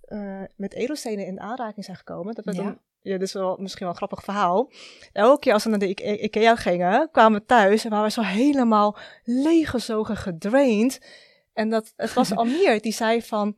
eh, met edelstenen in aanraking zijn gekomen. Dat we Ja. dan, ja, dit is wel misschien wel een grappig verhaal. Elke keer als we naar de I- Ikea gingen, kwamen we thuis en waren we zo helemaal leeggezogen, gedraind. En dat, het was Amir die zei van,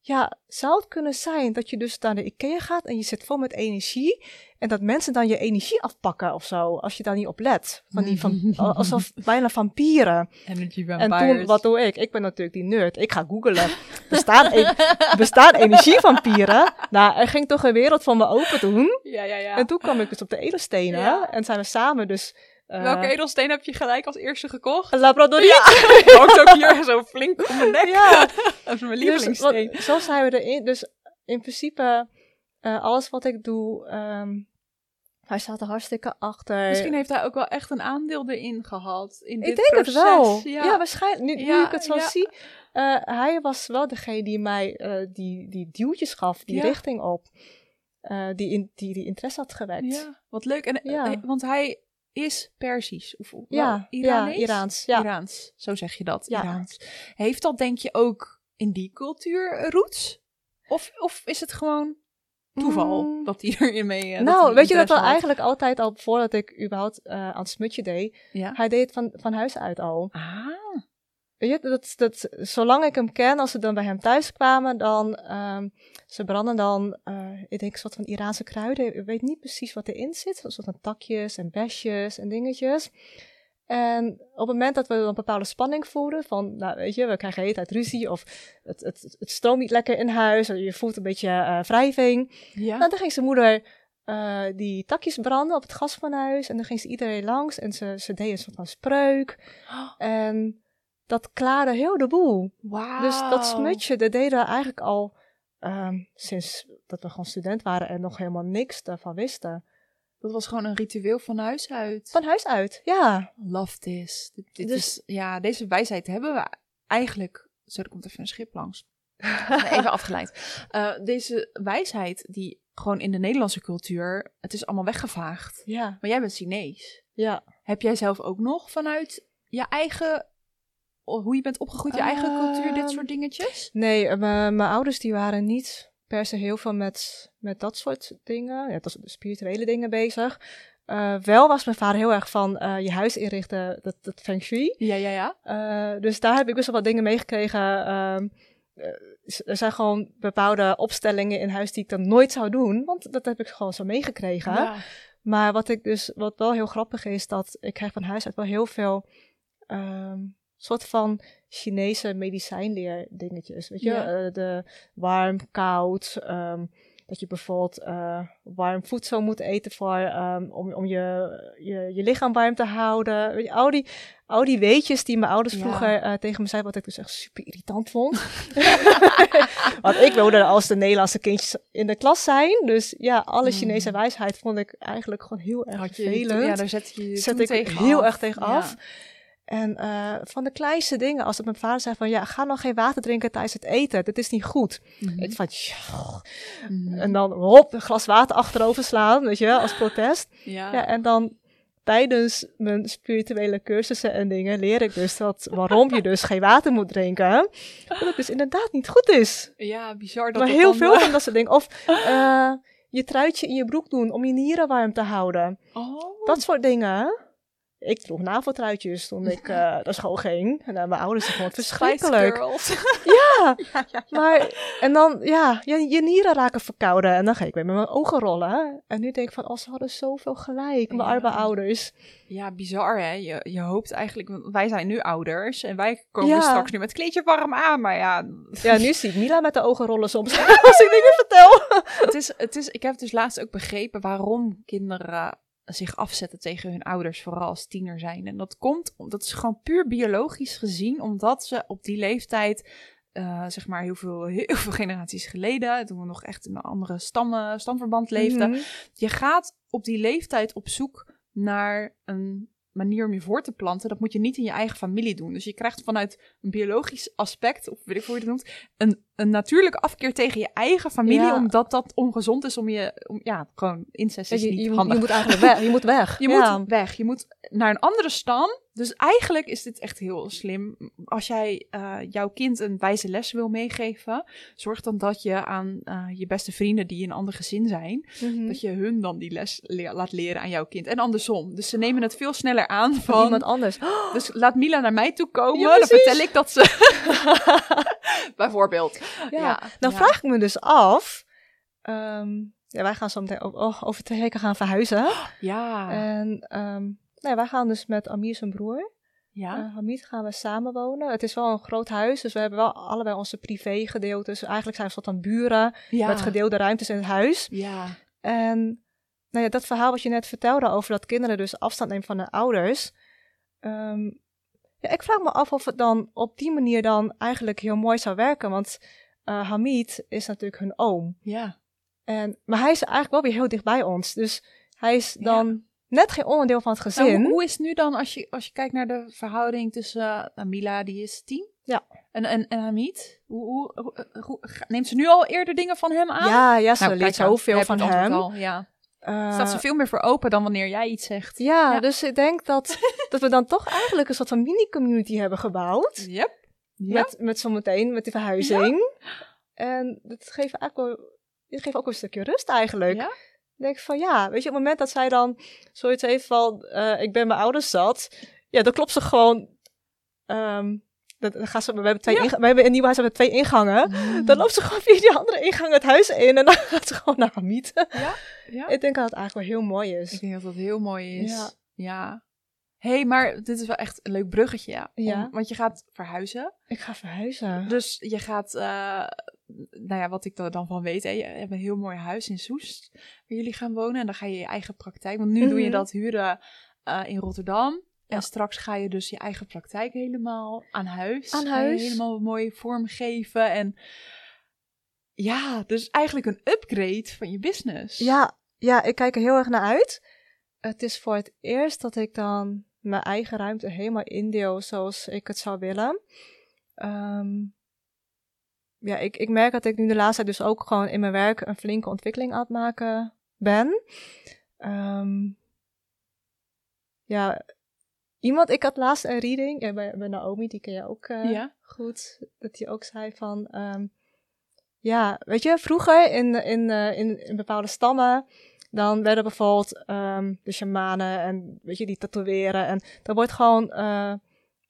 ja, zou het kunnen zijn dat je dus naar de Ikea gaat en je zit vol met energie en dat mensen dan je energie afpakken of zo, als je daar niet op let. Van die van, alsof bijna vampieren. Energy En vampires. toen, wat doe ik? Ik ben natuurlijk die nerd. Ik ga googlen. Bestaan, e bestaan energievampieren? Nou, er ging toch een wereld van me open toen. Ja, ja, ja. En toen kwam ik dus op de edelstenen. Ja. En zijn we samen dus... eh, Welke edelsteen heb je gelijk als eerste gekocht? Een labradoriet. Hangt ook hier zo flink om mijn nek. Ja. Dat is mijn Dus, lievelingssteen. zo zijn we erin. Dus in principe, eh, alles wat ik doe... ehm, hij staat er hartstikke achter. Misschien heeft hij ook wel echt een aandeel erin gehad. In Ik dit denk proces. het wel. Ja. Ja, waarschijnlijk. Nu, nu Ja, ik het zo ja. zie. eh, hij was wel degene die mij die, die duwtjes gaf, die Ja. richting op. die, in, die die interesse had gewekt. Ja, wat leuk. En, Ja. want hij is Persisch. Of, ja, Iranees? ja, Iraans. Ja. Iraans, zo zeg je dat. Ja. Iraans. Heeft dat denk je ook in die cultuur roots? Of, of is het gewoon toeval Mm. dat hij erin mee... eh, nou, weet je dat had? eigenlijk altijd al voordat ik überhaupt eh, aan het smutje deed. Ja. Hij deed het van, van huis uit al. Ah, Weet je, dat, dat, zolang ik hem ken, als ze dan bij hem thuis kwamen, dan, ehm, ze branden dan, eh, ik denk, een soort van Iraanse kruiden. Ik weet niet precies wat erin zit. Een soort van takjes en besjes en dingetjes. En op het moment dat we dan een bepaalde spanning voelden, van, nou weet je, we krijgen heet uit ruzie, of het, het, het stroomt niet lekker in huis, je voelt een beetje eh, wrijving. ja. Nou, dan ging zijn moeder eh, die takjes branden op het gasfornuis. En dan ging ze iedereen langs en ze, ze deed een soort van spreuk. En dat klaarde heel de boel. Wauw. Dus dat smutje, dat deden we eigenlijk al ehm, sinds dat we gewoon student waren en nog helemaal niks daarvan wisten. Dat was gewoon een ritueel van huis uit. Van huis uit, ja. Love this. Dit, dit Dus- is, ja, deze wijsheid hebben we eigenlijk... Zo, er komt even een schip langs. even afgeleid. Eh, deze wijsheid die gewoon in de Nederlandse cultuur... Het is allemaal weggevaagd. Ja, Maar jij bent Chinees. ja. Heb jij zelf ook nog vanuit je eigen... Hoe je bent opgegroeid, je eigen cultuur, dit Ehm, soort dingetjes? Nee, eh, mijn ouders die waren niet per se heel veel met, met dat soort dingen, ja, dat soort spirituele dingen bezig. Eh, wel was mijn vader heel erg van eh, je huis inrichten, dat, dat feng shui. Ja, ja, ja. Dus daar heb ik best wel wat dingen meegekregen. Ehm, eh, er zijn gewoon bepaalde opstellingen in huis die ik dan nooit zou doen, want dat heb ik gewoon zo meegekregen. Ja. Maar wat ik dus, wat wel heel grappig is, dat ik krijg van huis uit wel heel veel ehm, soort van Chinese medicijnleer dingetjes. Weet je, Ja. Eh, de warm, koud. ehm, dat je bijvoorbeeld eh, warm voedsel moet eten voor, ehm, om, om je, je, je lichaam warm te houden. Weet je, al, die, al die weetjes die mijn ouders Ja. vroeger eh, tegen me zeiden, wat ik dus echt super irritant vond. Want ik wilde als de Nederlandse kindjes in de klas zijn. Dus ja, alle Chinese wijsheid vond ik eigenlijk gewoon heel erg Mm. Had je, vervelend. ja, daar zet je je Zet ik tegen heel af. erg tegen Ja. af. En eh, van de kleinste dingen, als het mijn vader zei van ja, ga nog geen water drinken tijdens het eten. Dat is niet goed. Mhm. Ik van, ja. Mhm. En dan hop, een glas water achterover slaan, weet je, wel, als protest. Ja. Ja, en dan tijdens mijn spirituele cursussen en dingen leer ik dus dat waarom je dus geen water moet drinken. Dat het dus inderdaad niet goed is. Ja, bizar dat maar heel veel eh, van dat soort dingen. Of eh, je truitje in je broek doen om je nieren warm te houden. Oh. Dat soort dingen. Ik droeg naveltruitjes toen ik eh, naar school ging. En naar mijn ouders ik vond het verschrikkelijk. Ja, ja, maar en dan, ja, je, je nieren raken verkouden. En dan ga ik weer met mijn ogen rollen. En nu denk ik van, oh, ze hadden zoveel gelijk, mijn Ja. arme ouders. Ja, bizar hè. Je, je hoopt eigenlijk, wij zijn nu ouders en wij komen straks nu met kleedje warm aan. Maar ja, Ja, nu zie ik Mila met de ogen rollen soms als ik dingen vertel. het is, het is, ik heb dus laatst ook begrepen waarom kinderen zich afzetten tegen hun ouders, vooral als tiener zijn. En dat komt, dat is gewoon puur biologisch gezien, omdat ze op die leeftijd, eh, zeg maar heel veel, heel veel generaties geleden, toen we nog echt in een andere stammen, stamverband leefden, Mhm. je gaat op die leeftijd op zoek naar een manier om je voor te planten, dat moet je niet in je eigen familie doen. Dus je krijgt vanuit een biologisch aspect, of weet ik hoe je het noemt, een, een natuurlijke afkeer tegen je eigen familie, Ja. omdat dat ongezond is om je, om, ja, gewoon incest is je, niet je, handig. je moet eigenlijk weg. Je moet weg. Je Ja. moet weg. Je moet naar een andere stam. Dus eigenlijk is dit echt heel slim. Als jij eh, jouw kind een wijze les wil meegeven, zorg dan dat je aan eh, je beste vrienden die in een ander gezin zijn, Mhm. dat je hun dan die les laat leren aan jouw kind. En andersom. Dus ze nemen het veel sneller aan Van van. iemand anders. Dus laat Mila naar mij toe komen. Ja, dan vertel ik dat ze. Bijvoorbeeld. Ja. Nou ja. vraag ik me dus af. ehm, ja, wij gaan zo meteen o- o- over twee weken gaan verhuizen. Ja. En ehm, nou ja, wij gaan dus met Amir zijn broer. ja. Hamid gaan we samen wonen. Het is wel een groot huis, dus we hebben wel allebei onze privégedeeltes. Eigenlijk zijn we soort van buren ja. met gedeelde ruimtes in het huis. Ja. En nou ja, dat verhaal wat je net vertelde over dat kinderen dus afstand nemen van hun ouders. ehm, ja, ik vraag me af of het dan op die manier dan eigenlijk heel mooi zou werken. Want eh, Hamid is natuurlijk hun oom. Ja. En, maar hij is eigenlijk wel weer heel dicht bij ons. Dus hij is Ja. dan net geen onderdeel van het gezin. Nou, hoe, hoe is het nu dan als je, als je kijkt naar de verhouding tussen uh, Mila, die is tien, Ja. en, en, en Hamid? Hoe, hoe, neemt ze nu al eerder dingen van hem aan? ja, ja, ze Nou, leert zoveel van hem. al, ja. Eh, Staat ze veel meer voor open dan wanneer jij iets zegt. ja, Ja. dus ik denk dat, dat we dan toch eigenlijk een soort van mini-community hebben gebouwd. Yep. Ja. Met, met zometeen, met die verhuizing. En dat geeft eigenlijk wel, dit geeft ook een stukje rust eigenlijk. Ja? Ik denk van ja, weet je, op het moment dat zij dan zoiets heeft van, eh, ik ben mijn ouders zat. Ja, dan klopt ze gewoon, ehm, dat, dan gaan ze, we hebben twee Ja. inga- we hebben een nieuw huis, hebben twee ingangen. Mm. Dan loopt ze gewoon via die andere ingang het huis in en dan gaat ze gewoon naar Hamid. ja. Ik denk dat het eigenlijk wel heel mooi is. Ik denk dat dat heel mooi is. Ja. Ja. Hé, hey, maar dit is wel echt een leuk bruggetje, ja. Ja. Om- want je gaat verhuizen. Ik ga verhuizen. Dus je gaat, eh, nou ja, wat ik er dan van weet, hè, je hebt een heel mooi huis in Soest, waar jullie gaan wonen. En dan ga je je eigen praktijk, want nu doe je Mhm. dat huren eh, in Rotterdam. Ja. En straks ga je dus je eigen praktijk helemaal aan huis. Aan huis. helemaal mooi vormgeven. En ja, dus eigenlijk een upgrade van je business. Ja, ja, ik kijk er heel erg naar uit. Het is voor het eerst dat ik dan mijn eigen ruimte helemaal indeel zoals ik het zou willen. Ehm, ja, ik, ik merk dat ik nu de laatste tijd dus ook gewoon in mijn werk een flinke ontwikkeling aan het maken ben. Ehm, ja, iemand, ik had laatst een reading ja, bij, bij Naomi, die ken je ook eh, Ja. goed. Dat die ook zei van, ehm, ja, weet je, vroeger in, in, eh, in, in bepaalde stammen, dan werden bijvoorbeeld ehm, de shamanen en weet je, die tatoeëren. En dat wordt gewoon eh,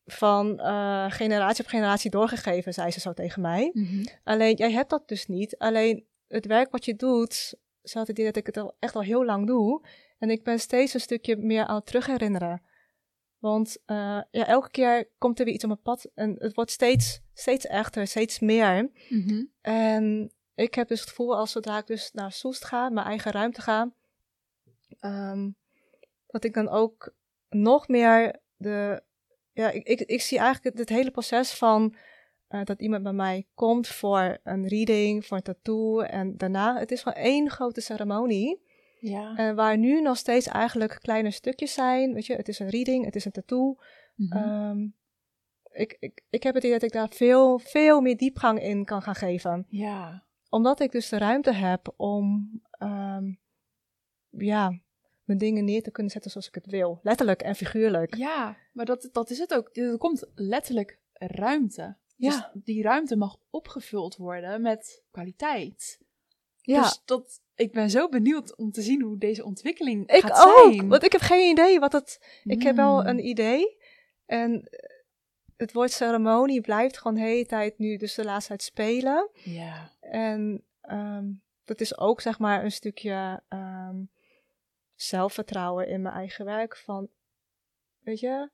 van eh, generatie op generatie doorgegeven, zei ze zo tegen mij. Mhm. Alleen, jij hebt dat dus niet. Alleen, het werk wat je doet, zo had het idee dat ik het al echt al heel lang doe. En ik ben steeds een stukje meer aan het terugherinneren. Want eh, ja, elke keer komt er weer iets op mijn pad en het wordt steeds, steeds echter, steeds meer. Mhm. En ik heb dus het gevoel, als zodra ik dus naar Soest ga, mijn eigen ruimte ga, ehm, dat ik dan ook nog meer de. Ja, ik, ik, ik zie eigenlijk het, het hele proces van eh, dat iemand bij mij komt voor een reading, voor een tattoo. En daarna, het is gewoon één grote ceremonie. Ja. En waar nu nog steeds eigenlijk kleine stukjes zijn. Weet je, het is een reading, het is een tattoo. Mhm. Ehm, ik, ik, ik heb het idee dat ik daar veel, veel meer diepgang in kan gaan geven ja. omdat ik dus de ruimte heb om ehm, ja, mijn dingen neer te kunnen zetten zoals ik het wil. Letterlijk en figuurlijk. Ja, maar dat, dat is het ook. Er komt letterlijk ruimte. Ja. Dus die ruimte mag opgevuld worden met kwaliteit. Ja, Dus dat, ik ben zo benieuwd om te zien hoe deze ontwikkeling ik gaat ook. zijn. Want ik heb geen idee wat het... Ik heb wel Mm. een idee. En eh, het woord ceremonie blijft gewoon de hele tijd nu dus de laatste tijd spelen. Ja. En ehm, dat is ook zeg maar een stukje ehm, zelfvertrouwen in mijn eigen werk. Van, weet je,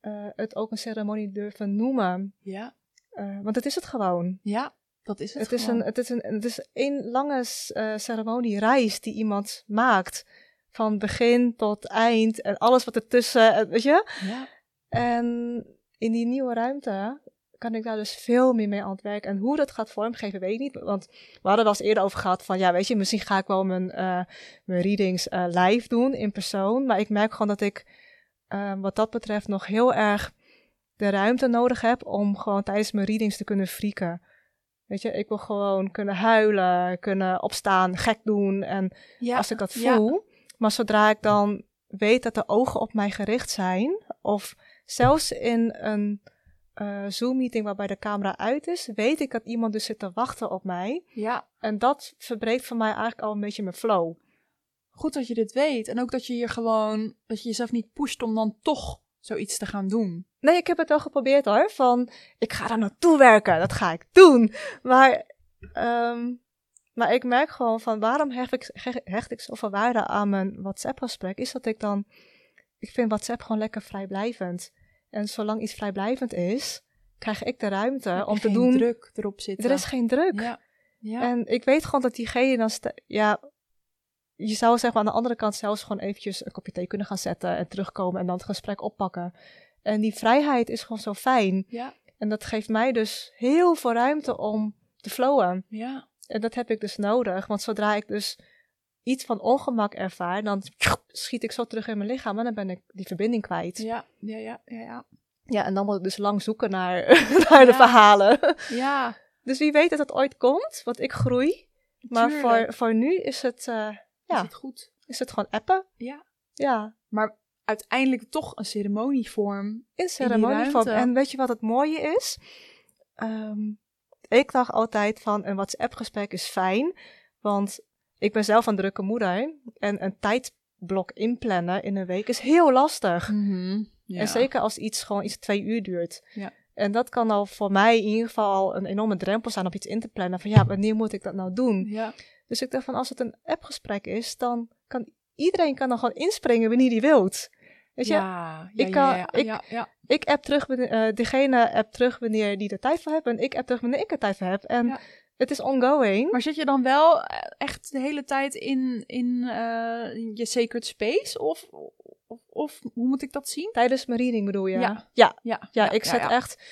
eh, het ook een ceremonie durven noemen. Ja. Eh, want het is het gewoon. Ja, dat is het Het is, een, het, is een, het is een lange uh, ceremoniereis die iemand maakt. Van begin tot eind en alles wat ertussen, eh, weet je. Ja. En in die nieuwe ruimte kan ik daar dus veel meer mee aan het werk. En hoe dat gaat vormgeven, weet ik niet. Want we hadden wel eens eerder over gehad van, ja, weet je, misschien ga ik wel mijn, uh, mijn readings uh, live doen in persoon. Maar ik merk gewoon dat ik eh, wat dat betreft nog heel erg de ruimte nodig heb om gewoon tijdens mijn readings te kunnen frieken. Weet je, ik wil gewoon kunnen huilen, kunnen opstaan, gek doen. En Ja. als ik dat ja. voel. Maar zodra ik dan weet dat de ogen op mij gericht zijn, of zelfs in een eh, Zoom-meeting waarbij de camera uit is, weet ik dat iemand dus zit te wachten op mij. Ja, En dat verbreekt voor mij eigenlijk al een beetje mijn flow. goed dat je dit weet. En ook dat je je gewoon, dat je jezelf niet pusht om dan toch zoiets te gaan doen. Nee, ik heb het wel geprobeerd hoor. Van, ik ga daar naartoe werken. Dat ga ik doen. Maar, ehm, maar ik merk gewoon van, waarom hecht ik, he- hecht ik zoveel waarde aan mijn WhatsApp-gesprek? Is dat ik dan, ik vind WhatsApp gewoon lekker vrijblijvend. En zolang iets vrijblijvend is, krijg ik de ruimte om te Geen doen. druk erop zitten. Er is geen druk. Ja. Ja. En ik weet gewoon dat diegene dan, ja, je zou zeg maar aan de andere kant zelfs gewoon eventjes een kopje thee kunnen gaan zetten en terugkomen en dan het gesprek oppakken. En die vrijheid is gewoon zo fijn. ja. En dat geeft mij dus heel veel ruimte om te flowen. Ja. En dat heb ik dus nodig, want zodra ik dus iets van ongemak ervaar, dan schiet ik zo terug in mijn lichaam en dan ben ik die verbinding kwijt. Ja, Ja. Ja. Ja. Ja. ja en dan moet ik dus lang zoeken naar, naar de verhalen. Ja. Dus wie weet dat het ooit komt, want ik groei. Maar voor, Tuurlijk. voor nu is het, eh, Is ja. het goed? is het gewoon appen. Ja. Ja, Maar uiteindelijk toch een ceremonievorm. in ceremonievorm. En weet je wat het mooie is? Ehm, ik dacht altijd van een WhatsApp-gesprek is fijn, want ik ben zelf een drukke moeder en een tijdblok inplannen in een week is heel lastig. Ja. En zeker als iets gewoon iets twee uur duurt. Ja. En dat kan al voor mij in ieder geval al een enorme drempel zijn om iets in te plannen. Van ja, wanneer moet ik dat nou doen? Ja. Dus ik dacht van als het een appgesprek is, dan kan iedereen kan dan gewoon inspringen wanneer die wilt. Weet je, ja. Ja. ik kan- ja, ik- ja, ja. ik app terug, wanneer- eh degene app terug wanneer die er tijd voor heeft en ik app terug wanneer ik er tijd voor heb. En het is ongoing. Maar zit je dan wel eh, echt de hele tijd in, in, eh, je sacred space? Of, of, of hoe moet ik dat zien? Tijdens mijn reading bedoel je? Ja. ja, Ja, ja, ik zet echt,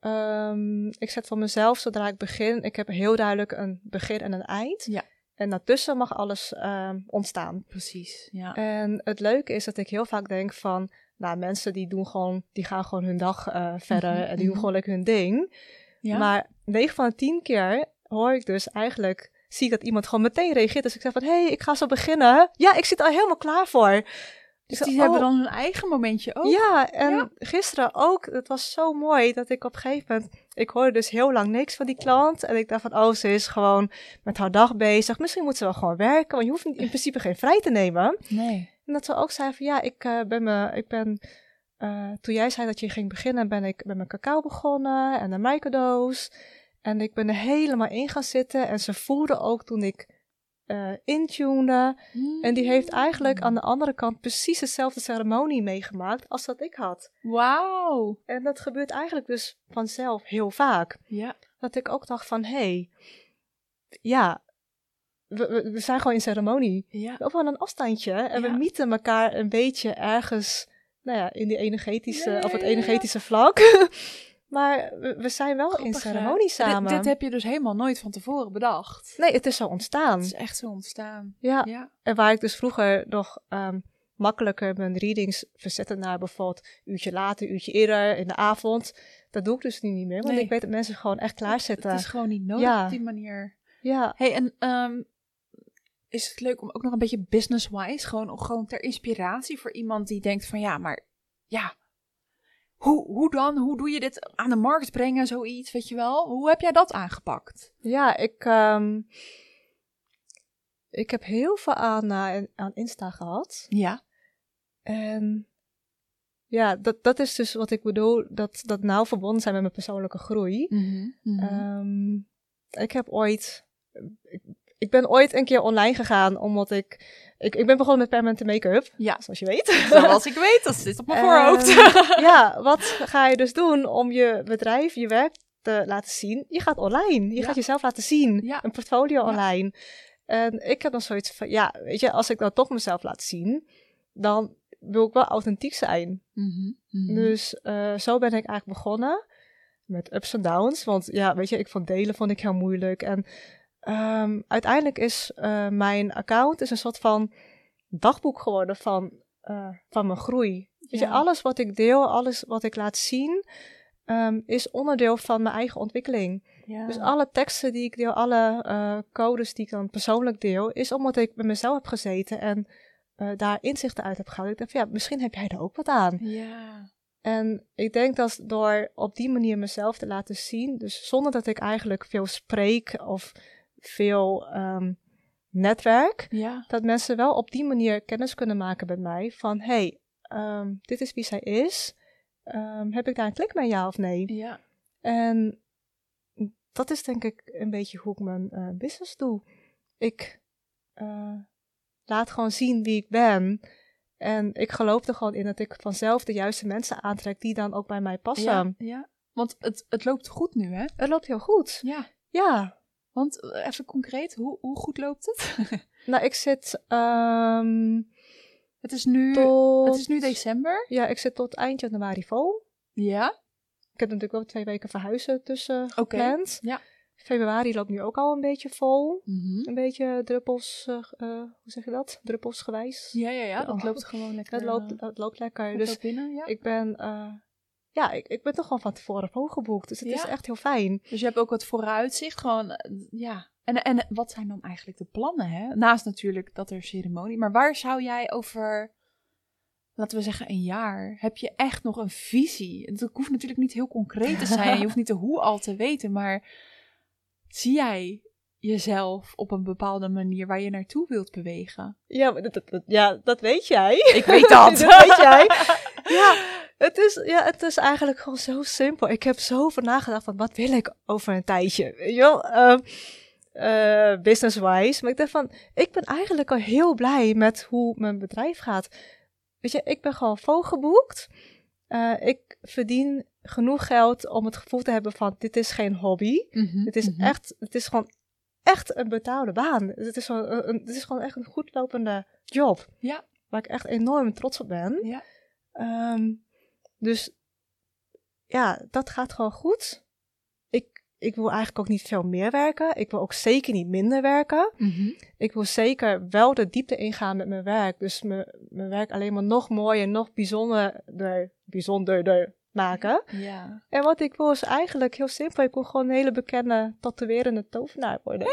ehm, ik zet voor mezelf zodra ik begin, ik heb heel duidelijk een begin en een eind. Ja. En daartussen mag alles ehm, ontstaan. Precies, ja. En het leuke is dat ik heel vaak denk van, nou mensen die doen gewoon, die gaan gewoon hun dag eh, verder Mhm, en die doen mhm. gewoon lekker hun ding. ja. Maar 9 van de 10 keer hoor ik dus eigenlijk, zie ik dat iemand gewoon meteen reageert. Dus ik zeg van, hé, hey, ik ga zo beginnen. Ja, ik zit er al helemaal klaar voor. dus die hebben oh, dan hun eigen momentje ook. Ja, en Ja. gisteren ook. Het was zo mooi dat ik op een gegeven moment, ik hoorde dus heel lang niks van die klant. En ik dacht van, oh, ze is gewoon met haar dag bezig. Misschien moet ze wel gewoon werken, want je hoeft in principe geen vrij te nemen. Nee. En dat ze ook zei van ja, ik eh, ben me, ik ben, eh, toen jij zei dat je ging beginnen, ben ik met mijn cacao begonnen en de microdoos. En ik ben er helemaal in gaan zitten en ze voelde ook toen ik intune. En die heeft eigenlijk aan de andere kant precies dezelfde ceremonie meegemaakt als dat ik had. Wauw. En dat gebeurt eigenlijk dus vanzelf heel vaak. Ja. Dat ik ook dacht van, hé, hey, ja, we, we, we zijn gewoon in ceremonie Ja. wel van een afstandje. En Ja. we mieten elkaar een beetje ergens, nou ja, in die energetische, of het ja. energetische vlak. maar we, zijn wel in Grappig, ceremonie samen. Dit, heb je dus helemaal nooit van tevoren bedacht. Nee, het is zo ontstaan. Het is echt zo ontstaan. Ja. Ja. En waar ik dus vroeger nog ehm, makkelijker mijn readings verzette naar bijvoorbeeld een uurtje later, uurtje eerder in de avond. Dat doe ik dus nu niet meer, want Nee. ik weet dat mensen gewoon echt klaar zitten. Het is gewoon niet nodig Ja. op die manier. Ja, hey, en ehm, is het leuk om ook nog een beetje business-wise, gewoon, gewoon ter inspiratie voor iemand die denkt van ja, maar ja, hoe, hoe dan? Hoe doe je dit aan de markt brengen, zoiets, weet je wel? Hoe heb jij dat aangepakt? ja ik, ehm, ik heb heel veel aan, eh, aan Insta gehad. Ja. En ja, dat, dat is dus wat ik bedoel, dat, dat nauw verbonden zijn met mijn persoonlijke groei. Mhm. Ehm, ik heb ooit, ik, ik ben ooit een keer online gegaan, omdat ik, ik, ik ben begonnen met permanente make-up, ja, zoals je weet. zoals ik weet, dat zit op mijn voorhoofd. Ehm, ja, wat ga je dus doen om je bedrijf, je werk te laten zien? Je gaat online, je Ja. gaat jezelf laten zien, Ja. een portfolio online. En ik heb dan zoiets van, ja, weet je, als ik dan toch mezelf laat zien, dan wil ik wel authentiek zijn. Mhm. Mhm. Dus eh, zo ben ik eigenlijk begonnen. Met ups en downs. Want ja, weet je, ik vond delen vond ik heel moeilijk. En ehm, uiteindelijk is eh, mijn account is een soort van dagboek geworden van, eh, van mijn groei. Weet je, Ja. alles wat ik deel, alles wat ik laat zien, ehm, is onderdeel van mijn eigen ontwikkeling. Ja. Dus alle teksten die ik deel, alle eh, codes die ik dan persoonlijk deel, is omdat ik met mezelf heb gezeten en daar inzichten uit heb gehaald. Ik dacht, van, ja, misschien heb jij er ook wat aan. ja. En ik denk dat door op die manier mezelf te laten zien, dus zonder dat ik eigenlijk veel spreek of veel ehm, netwerk, Ja. dat mensen wel op die manier kennis kunnen maken met mij. Van hey, ehm, dit is wie zij is. Ehm, heb ik daar een klik mee, ja of nee? Ja. En dat is denk ik een beetje hoe ik mijn eh, business doe. Ik eh, laat gewoon zien wie ik ben. En ik geloof er gewoon in dat ik vanzelf de juiste mensen aantrek die dan ook bij mij passen. Ja. ja. Want het, het loopt goed nu, hè? Het loopt heel goed. Ja. Ja. Want eh, even concreet, hoe, hoe goed loopt het? Nou, ik zit ehm, het, is nu, tot... het is nu december. Ja, ik zit tot eind januari vol. Ja. Ik heb natuurlijk ook twee weken verhuizen tussen Oké. gepland. Ja. Februari loopt nu ook al een beetje vol. Mhm. Een beetje druppels, eh, eh, hoe zeg je dat? Druppelsgewijs. Ja, ja, ja. Dat Oh. loopt gewoon lekker. Het loopt, het loopt lekker. Dus binnen, ja. ik ben, ja, ik, ik ben toch gewoon van tevoren volgeboekt. Dus het is echt heel fijn. Dus je hebt ook wat vooruitzicht, gewoon, eh, ja. En, en wat zijn dan eigenlijk de plannen, hè? Naast natuurlijk dat er ceremonie, maar waar zou jij over, laten we zeggen, een jaar, heb je echt nog een visie? Het hoeft natuurlijk niet heel concreet te zijn, je hoeft niet de hoe al te weten, maar zie jij jezelf op een bepaalde manier waar je naartoe wilt bewegen? Ja, maar dat, dat- dat- ja, dat weet jij. Ik weet dat. dat weet jij. Ja het, is, ja, het is eigenlijk gewoon zo simpel. Ik heb zoveel nagedacht van wat wil ik over een tijdje. Weet eh, business-wise. Maar ik dacht van, ik ben eigenlijk al heel blij met hoe mijn bedrijf gaat. Weet je, ik ben gewoon volgeboekt. Eh, ik verdien genoeg geld om het gevoel te hebben van dit is geen hobby. Mhm, Het is mhm. echt, het is gewoon echt een betaalde baan. Het is gewoon, een, een- het is gewoon echt een goed lopende job. Ja. Waar ik echt enorm trots op ben. Ja. Ehm, dus ja, dat gaat gewoon goed. Ik, ik wil eigenlijk ook niet veel meer werken. Ik wil ook zeker niet minder werken. Mhm. Ik wil zeker wel de diepte ingaan met mijn werk. Dus mijn, mijn werk alleen maar nog mooier, nog bijzonderder, bijzonderder maken. Ja. En wat ik wil is eigenlijk heel simpel. Ik wil gewoon een hele bekende tatoeërende tovenaar worden.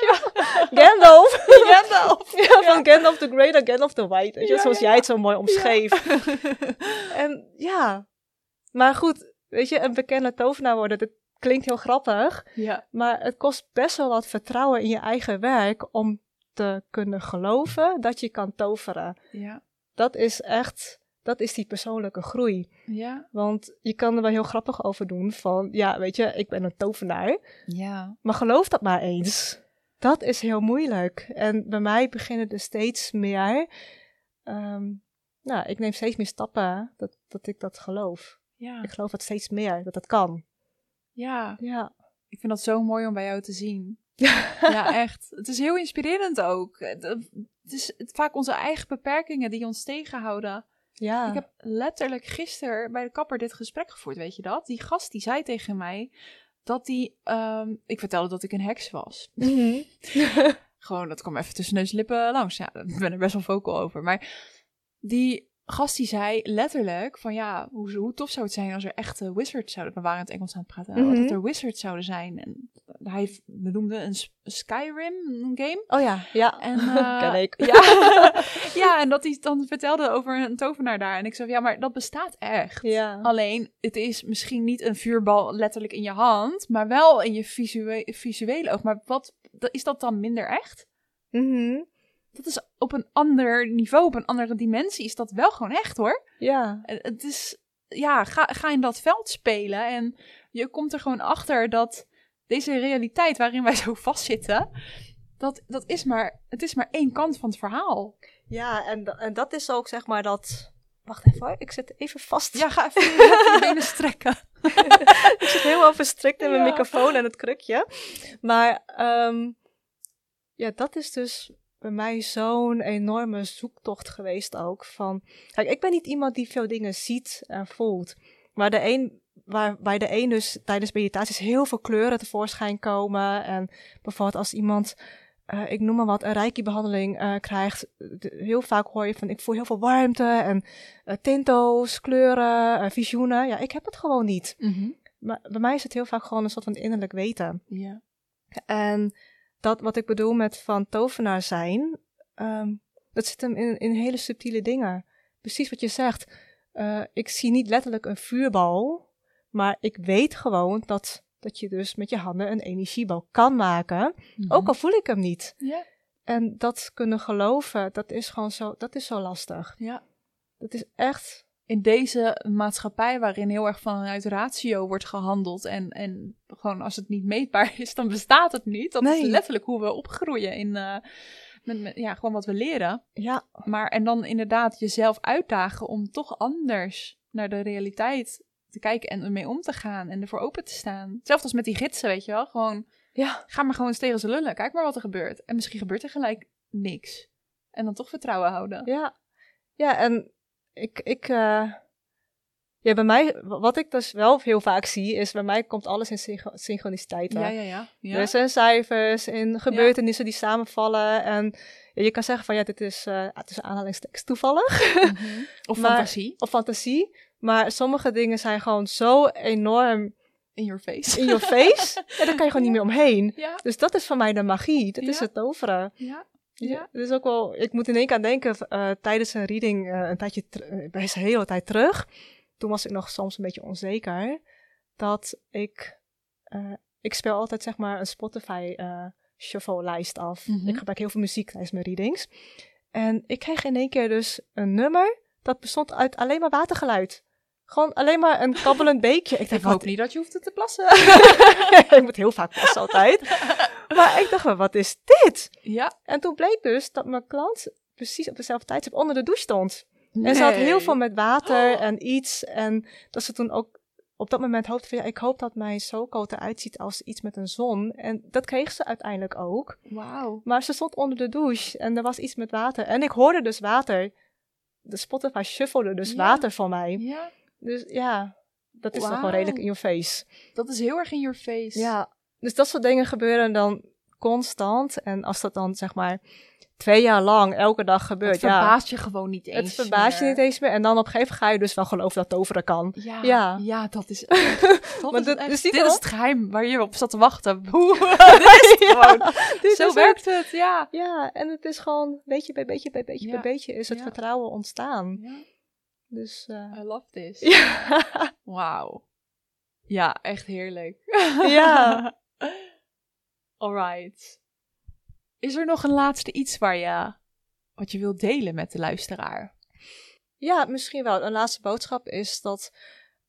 Ja, Gandalf. Gandalf. Ja, van Gandalf the Great en Gandalf the White. Weet je, Ja, zoals ja, jij het zo mooi omschreef. En ja, maar goed, weet je, een bekende tovenaar worden, dat klinkt heel grappig. ja. Maar het kost best wel wat vertrouwen in je eigen werk om te kunnen geloven dat je kan toveren. Ja. Dat is echt, dat is die persoonlijke groei. Ja. Want je kan er wel heel grappig over doen van, ja, weet je, ik ben een tovenaar. Ja. Maar geloof dat maar eens. Dat is heel moeilijk. En bij mij beginnen er steeds meer. ehm, nou, ik neem steeds meer stappen dat, dat ik dat geloof. Ja. Ik geloof dat steeds meer, dat dat kan. Ja. Ja. Ik vind dat zo mooi om bij jou te zien. ja, echt. Het is heel inspirerend ook. Het is vaak onze eigen beperkingen die ons tegenhouden. Ja. Ik heb letterlijk gisteren bij de kapper dit gesprek gevoerd, weet je dat? Die gast die zei tegen mij dat die... ehm, ik vertelde dat ik een heks was. Mhm. Gewoon, dat kwam even tussen neus en lippen langs. Ja, daar ben ik best wel vocal over. Maar die gast die zei letterlijk van ja, hoe, hoe tof zou het zijn als er echte wizards zouden... We waren in het Engels aan het praten. Mhm. Dat er wizards zouden zijn. En hij benoemde een Skyrim game. Oh ja, ja. En, eh, Ken ik. Ja. ja, en dat hij dan vertelde over een tovenaar daar. En ik zei, ja, maar dat bestaat echt. Ja. Alleen, het is misschien niet een vuurbal letterlijk in je hand, maar wel in je visue- visuele oog. Maar wat, is dat dan minder echt? Mhm. Dat is op een ander niveau, op een andere dimensie, is dat wel gewoon echt hoor. Ja. En Het is, ja, ga, ga in dat veld spelen en je komt er gewoon achter dat deze realiteit waarin wij zo vastzitten, dat, dat is maar, het is maar één kant van het verhaal. Ja, en, en dat is ook zeg maar dat... Wacht even hoor, ik zit even vast. Ja, ga even je benen strekken. ik zit helemaal verstrikt in mijn Ja. microfoon en het krukje. Maar ehm, ja, dat is dus bij mij zo'n enorme zoektocht geweest ook. Van, kijk, ik ben niet iemand die veel dingen ziet en voelt. Maar de een, waar, bij de een dus tijdens meditaties heel veel kleuren tevoorschijn komen. En bijvoorbeeld als iemand eh, ik noem maar wat, een reiki-behandeling eh, krijgt, de- heel vaak hoor je van ik voel heel veel warmte en eh, tinto's, kleuren, visioenen. Ja, ik heb het gewoon niet. Mhm. Maar bij mij is het heel vaak gewoon een soort van innerlijk weten. Ja. En dat wat ik bedoel met van tovenaar zijn, ehm, dat zit hem in, in hele subtiele dingen. Precies wat je zegt. Eh, ik zie niet letterlijk een vuurbal, maar ik weet gewoon dat, dat je dus met je handen een energiebal kan maken. Ook al voel ik hem niet. Mhm. En dat kunnen geloven, dat is gewoon zo, dat is zo lastig. ja. Dat is echt, in deze maatschappij waarin heel erg vanuit ratio wordt gehandeld en, en gewoon als het niet meetbaar is, dan bestaat het niet. Dat Nee. is letterlijk hoe we opgroeien in eh, met, met- ja, gewoon wat we leren. ja, Maar en dan inderdaad jezelf uitdagen om toch anders naar de realiteit te kijken en ermee om te gaan en ervoor open te staan. Hetzelfde als met die gidsen, weet je wel. Gewoon, ja, ga maar gewoon eens tegen ze lullen. Kijk maar wat er gebeurt. En misschien gebeurt er gelijk niks. En dan toch vertrouwen houden. ja. Ja, en ik, ik, eh, ja, bij mij, wat ik dus wel heel vaak zie, is bij mij komt alles in synchro- synchroniciteiten. ja, ja. ja. ja. Er zijn cijfers in gebeurtenissen die samenvallen. En je kan zeggen van ja, dit is uh, tussen aanhalingstekst toevallig Mhm. Of Maar- fantasie. of fantasie. Maar sommige dingen zijn gewoon zo enorm In your face. in your face. ja, daar kan je gewoon niet meer omheen. Ja, Dus dat is voor mij de magie. Dat is het toveren. Ja. Is ook wel, ik moet in één keer aan denken, eh, tijdens een reading, eh, een tijdje, eh, bij een hele tijd terug, toen was ik nog soms een beetje onzeker, dat ik, ik speel altijd zeg maar een Spotify shuffle lijst af. Mhm. Ik gebruik heel veel muziek tijdens mijn readings. En ik kreeg in één keer dus een nummer, dat bestond uit alleen maar watergeluid. Gewoon alleen maar een kabbelend beekje. Ik Ik dacht, hoop wat, niet dat je hoeft te plassen. ik moet heel vaak passen altijd. Maar ik dacht, wat is dit? ja. En toen bleek dus dat mijn klant precies op dezelfde tijdstip onder de douche stond. En ze had heel veel met water Oh. en iets. En dat ze toen ook op dat moment hoopte van ja, ik hoop dat mijn soulcoat eruit ziet als iets met een zon. En dat kreeg ze uiteindelijk ook. Wauw. Maar ze stond onder de douche en er was iets met water. En ik hoorde dus water. De Spotify shuffelde dus Ja. water voor mij. Ja, Dus ja, dat is toch wel redelijk in your face. dat is heel erg in your face. Ja, dus dat soort dingen gebeuren dan constant. En als dat dan zeg maar twee jaar lang elke dag gebeurt, Het ja, verbaast je gewoon niet eens het verbaast je niet eens meer. En dan op een gegeven moment ga je dus wel geloven dat toveren kan. Ja, Ja. ja. dat is echt, dat Maar is dat- echt- dus die dit is het geheim waar je op zat te wachten. Hoe? dit is. Dit Zo is werkt het, ja. het. Ja, en het is gewoon beetje bij beetje bij beetje bij beetje is het vertrouwen ontstaan. Dus eh, I love this. ja. Wauw. Ja, echt heerlijk. Ja. Alright. Is er nog een laatste iets waar je, wat je wilt delen met de luisteraar? Ja, misschien wel. Een laatste boodschap is dat,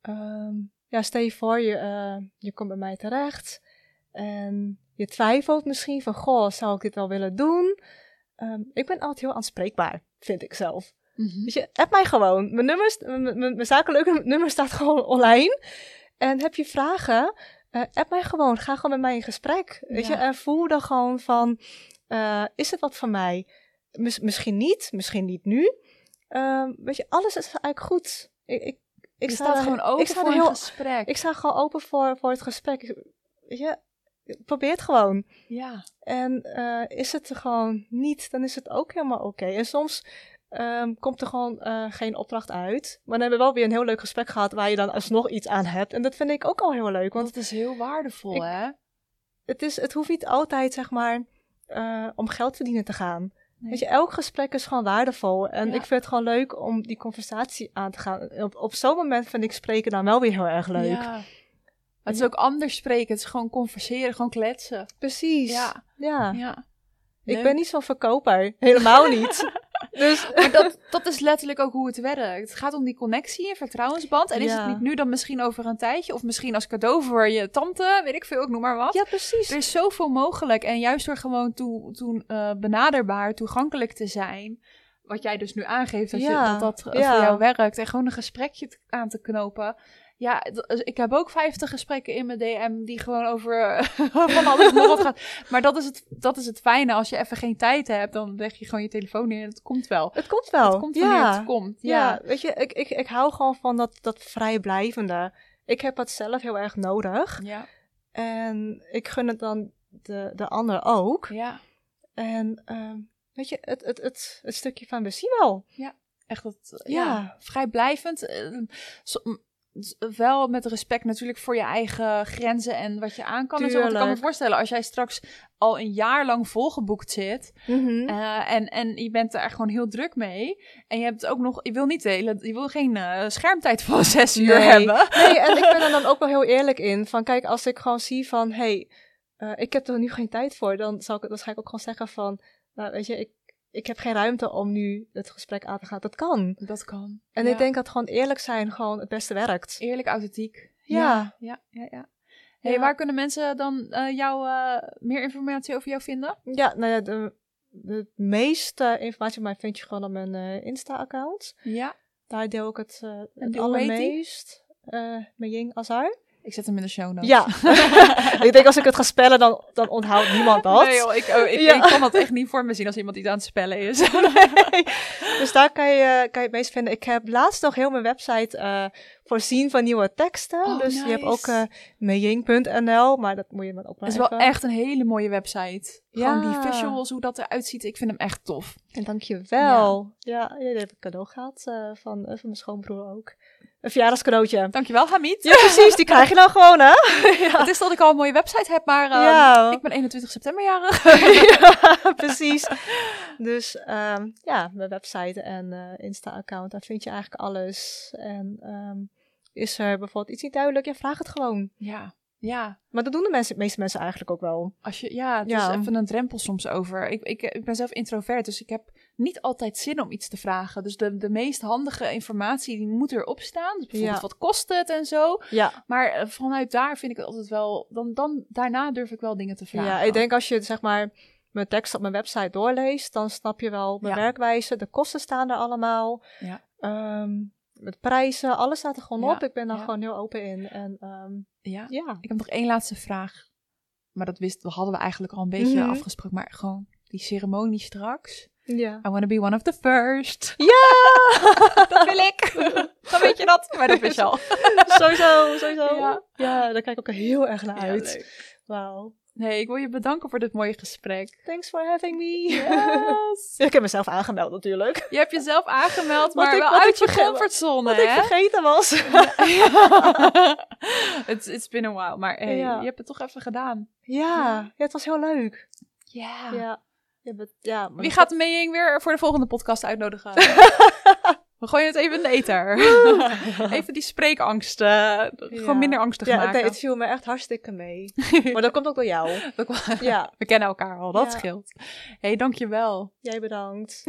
ehm, ja, stel je voor, je, eh, je komt bij mij terecht en je twijfelt misschien van, goh, zou ik dit wel willen doen? Ehm, ik ben altijd heel aanspreekbaar, vind ik zelf. Weet je, app mij gewoon. Mijn, nummers, mijn, zakelijke nummer staat gewoon online. En heb je vragen, eh, app mij gewoon. Ga gewoon met mij in gesprek. Weet je, en voel dan gewoon van, eh, is het wat voor mij? Mis- misschien niet, misschien niet nu. Ehm, weet je, alles is eigenlijk goed. Ik, ik, ik sta er- gewoon open ik sta voor een heel, gesprek. Ik sta gewoon open voor, voor het gesprek. Weet je, probeer het gewoon. ja. En eh, is het er gewoon niet, dan is het ook helemaal oké. En soms ehm, komt er gewoon eh, geen opdracht uit. Maar dan hebben we wel weer een heel leuk gesprek gehad waar je dan alsnog iets aan hebt. En dat vind ik ook al heel leuk. Want dat is heel waardevol, ik- hè? het, is, het hoeft niet altijd, zeg maar, eh, om geld verdienen te gaan. Nee. Weet je, elk gesprek is gewoon waardevol. En Ja. ik vind het gewoon leuk om die conversatie aan te gaan. Op, op zo'n moment vind ik spreken dan wel weer heel erg leuk. Ja. Het is ook anders spreken. Het is gewoon converseren, gewoon kletsen. Precies. Ja. ja. Ja. Ik ben niet zo'n verkoper. Helemaal niet. dus Maar dat, dat is letterlijk ook hoe het werkt. Het gaat om die connectie en vertrouwensband. En is Ja. het niet nu, dan misschien over een tijdje. Of misschien als cadeau voor je tante, weet ik veel, ik noem maar wat. ja, precies. Er is zoveel mogelijk. En juist door gewoon toe, toe, eh, benaderbaar, toegankelijk te zijn. Wat jij dus nu aangeeft, dat Ja, je, dat, dat ja. voor jou werkt. En gewoon een gesprekje aan te knopen. Ja, dus ik heb ook 50 gesprekken in mijn DM die gewoon over van alles en nog wat gaat. Maar dat is, het, dat is het fijne. Als je even geen tijd hebt, dan leg je gewoon je telefoon neer en het komt wel. Het komt wel. Het komt wanneer ja. het komt. Ja. Ja. weet je, ik, ik, ik hou gewoon van dat, dat vrijblijvende. Ik heb dat zelf heel erg nodig. Ja. En ik gun het dan de, de ander ook. Ja. En ehm, weet je, het, het, het, het stukje van we zien wel. Echt dat, Ja. ja, vrijblijvend. Eh, wel met respect natuurlijk voor je eigen grenzen en wat je aan kan. En zo, want ik kan me voorstellen, als jij straks al een jaar lang volgeboekt zit... Mhm. eh, en, en je bent er echt gewoon heel druk mee... en je hebt ook nog... Je wil niet hele... Je wil geen eh, schermtijd van zes uur Nee. hebben. Nee, en ik ben er dan ook wel heel eerlijk in. Van kijk, als ik gewoon zie van, hé, hey, ik heb er nu geen tijd voor, dan, zal ik, ga ik ook gewoon zeggen van, nou weet je, ik, ik heb geen ruimte om nu het gesprek aan te gaan. Dat kan. Dat kan. En Ja. ik denk dat gewoon eerlijk zijn gewoon het beste werkt. Eerlijk, authentiek. Ja. Ja, ja, ja. Hey, Ja. waar kunnen mensen dan eh, jou, eh, meer informatie over jou vinden? Ja, nou ja, de, de meeste informatie mij vind je gewoon op mijn eh, Insta-account. Ja. Daar deel ik het, uh, het heet die? allermeest. eh Mejing Azar. Ik zet hem in de show notes. Ja. ik denk als ik het ga spellen, dan, dan onthoudt niemand dat. Nee joh, ik, oh, ik, Ja. ik kan dat echt niet voor me zien als iemand iets aan het spellen is. Dus daar kan je, kan je het meest vinden. Ik heb laatst nog heel mijn website eh, voorzien van nieuwe teksten. Oh, dus je hebt ook eh mejing.nl, maar dat moet je dan ook maar Het is wel echt een hele mooie website. Gewoon Ja. die visuals, hoe dat eruit ziet. Ik vind hem echt tof. En dankjewel. Ja, ja die heb ik cadeau gehad eh, van, van mijn schoonbroer ook. Een verjaardagscadeautje. Dankjewel Hamid. Ja, precies. Die krijg je dan gewoon, hè? Het is dat ik al een mooie website heb, maar ehm, Ja. ik ben 21 september jarig. ja, precies. Dus ehm, ja, mijn website en eh, Insta-account, daar vind je eigenlijk alles. En ehm, is er bijvoorbeeld iets niet duidelijk, ja, vraag het gewoon. Ja, ja. Maar dat doen de mensen, meeste mensen eigenlijk ook wel. Als je, ja, het Ja. is even een drempel soms over. Ik, ik, ik ben zelf introvert, dus ik heb niet altijd zin om iets te vragen. Dus de, de meest handige informatie, die moet erop staan. Dus bijvoorbeeld, Ja. wat kost het en zo. Ja, Maar eh, vanuit daar vind ik het altijd wel... Dan, dan, daarna durf ik wel dingen te vragen. ja, ik denk als je zeg maar mijn tekst op mijn website doorleest, dan snap je wel mijn Ja. werkwijze. De kosten staan er allemaal. Ja. Ehm, met prijzen, alles staat er gewoon Ja, op. Ik ben daar ja. gewoon heel open in. En ehm, Ja. ja. Ik heb nog één laatste vraag. Maar dat wist, we hadden we eigenlijk al een beetje Mhm. afgesproken. Maar gewoon die ceremonie straks. Ja. I want to be one of the first. Ja! dat wil ik. Dan weet je dat. Maar dat je al. sowieso, sowieso. Ja. Ja. daar kijk ik ook heel erg naar Ja, uit. leuk. Wauw. Nee, ik wil je bedanken voor dit mooie gesprek. Thanks for having me. Yes. ik heb mezelf aangemeld natuurlijk. Je hebt jezelf aangemeld, maar ik- wel uit ik je comfortzone, Wat ik vergeten was. It's, it's been a while, maar hey, Ja. je hebt het toch even gedaan. ja, ja, het was heel leuk. Ja. Ja. Ja Wie dat- gaat Meying weer voor de volgende podcast uitnodigen? We gooien het even in de ether. even die spreekangst. Ja. Gewoon minder angstig Ja, maken. het viel me echt hartstikke mee. maar dat komt ook door jou. Ja, We kennen elkaar al, dat scheelt. Hé, hey, dankjewel. jij bedankt.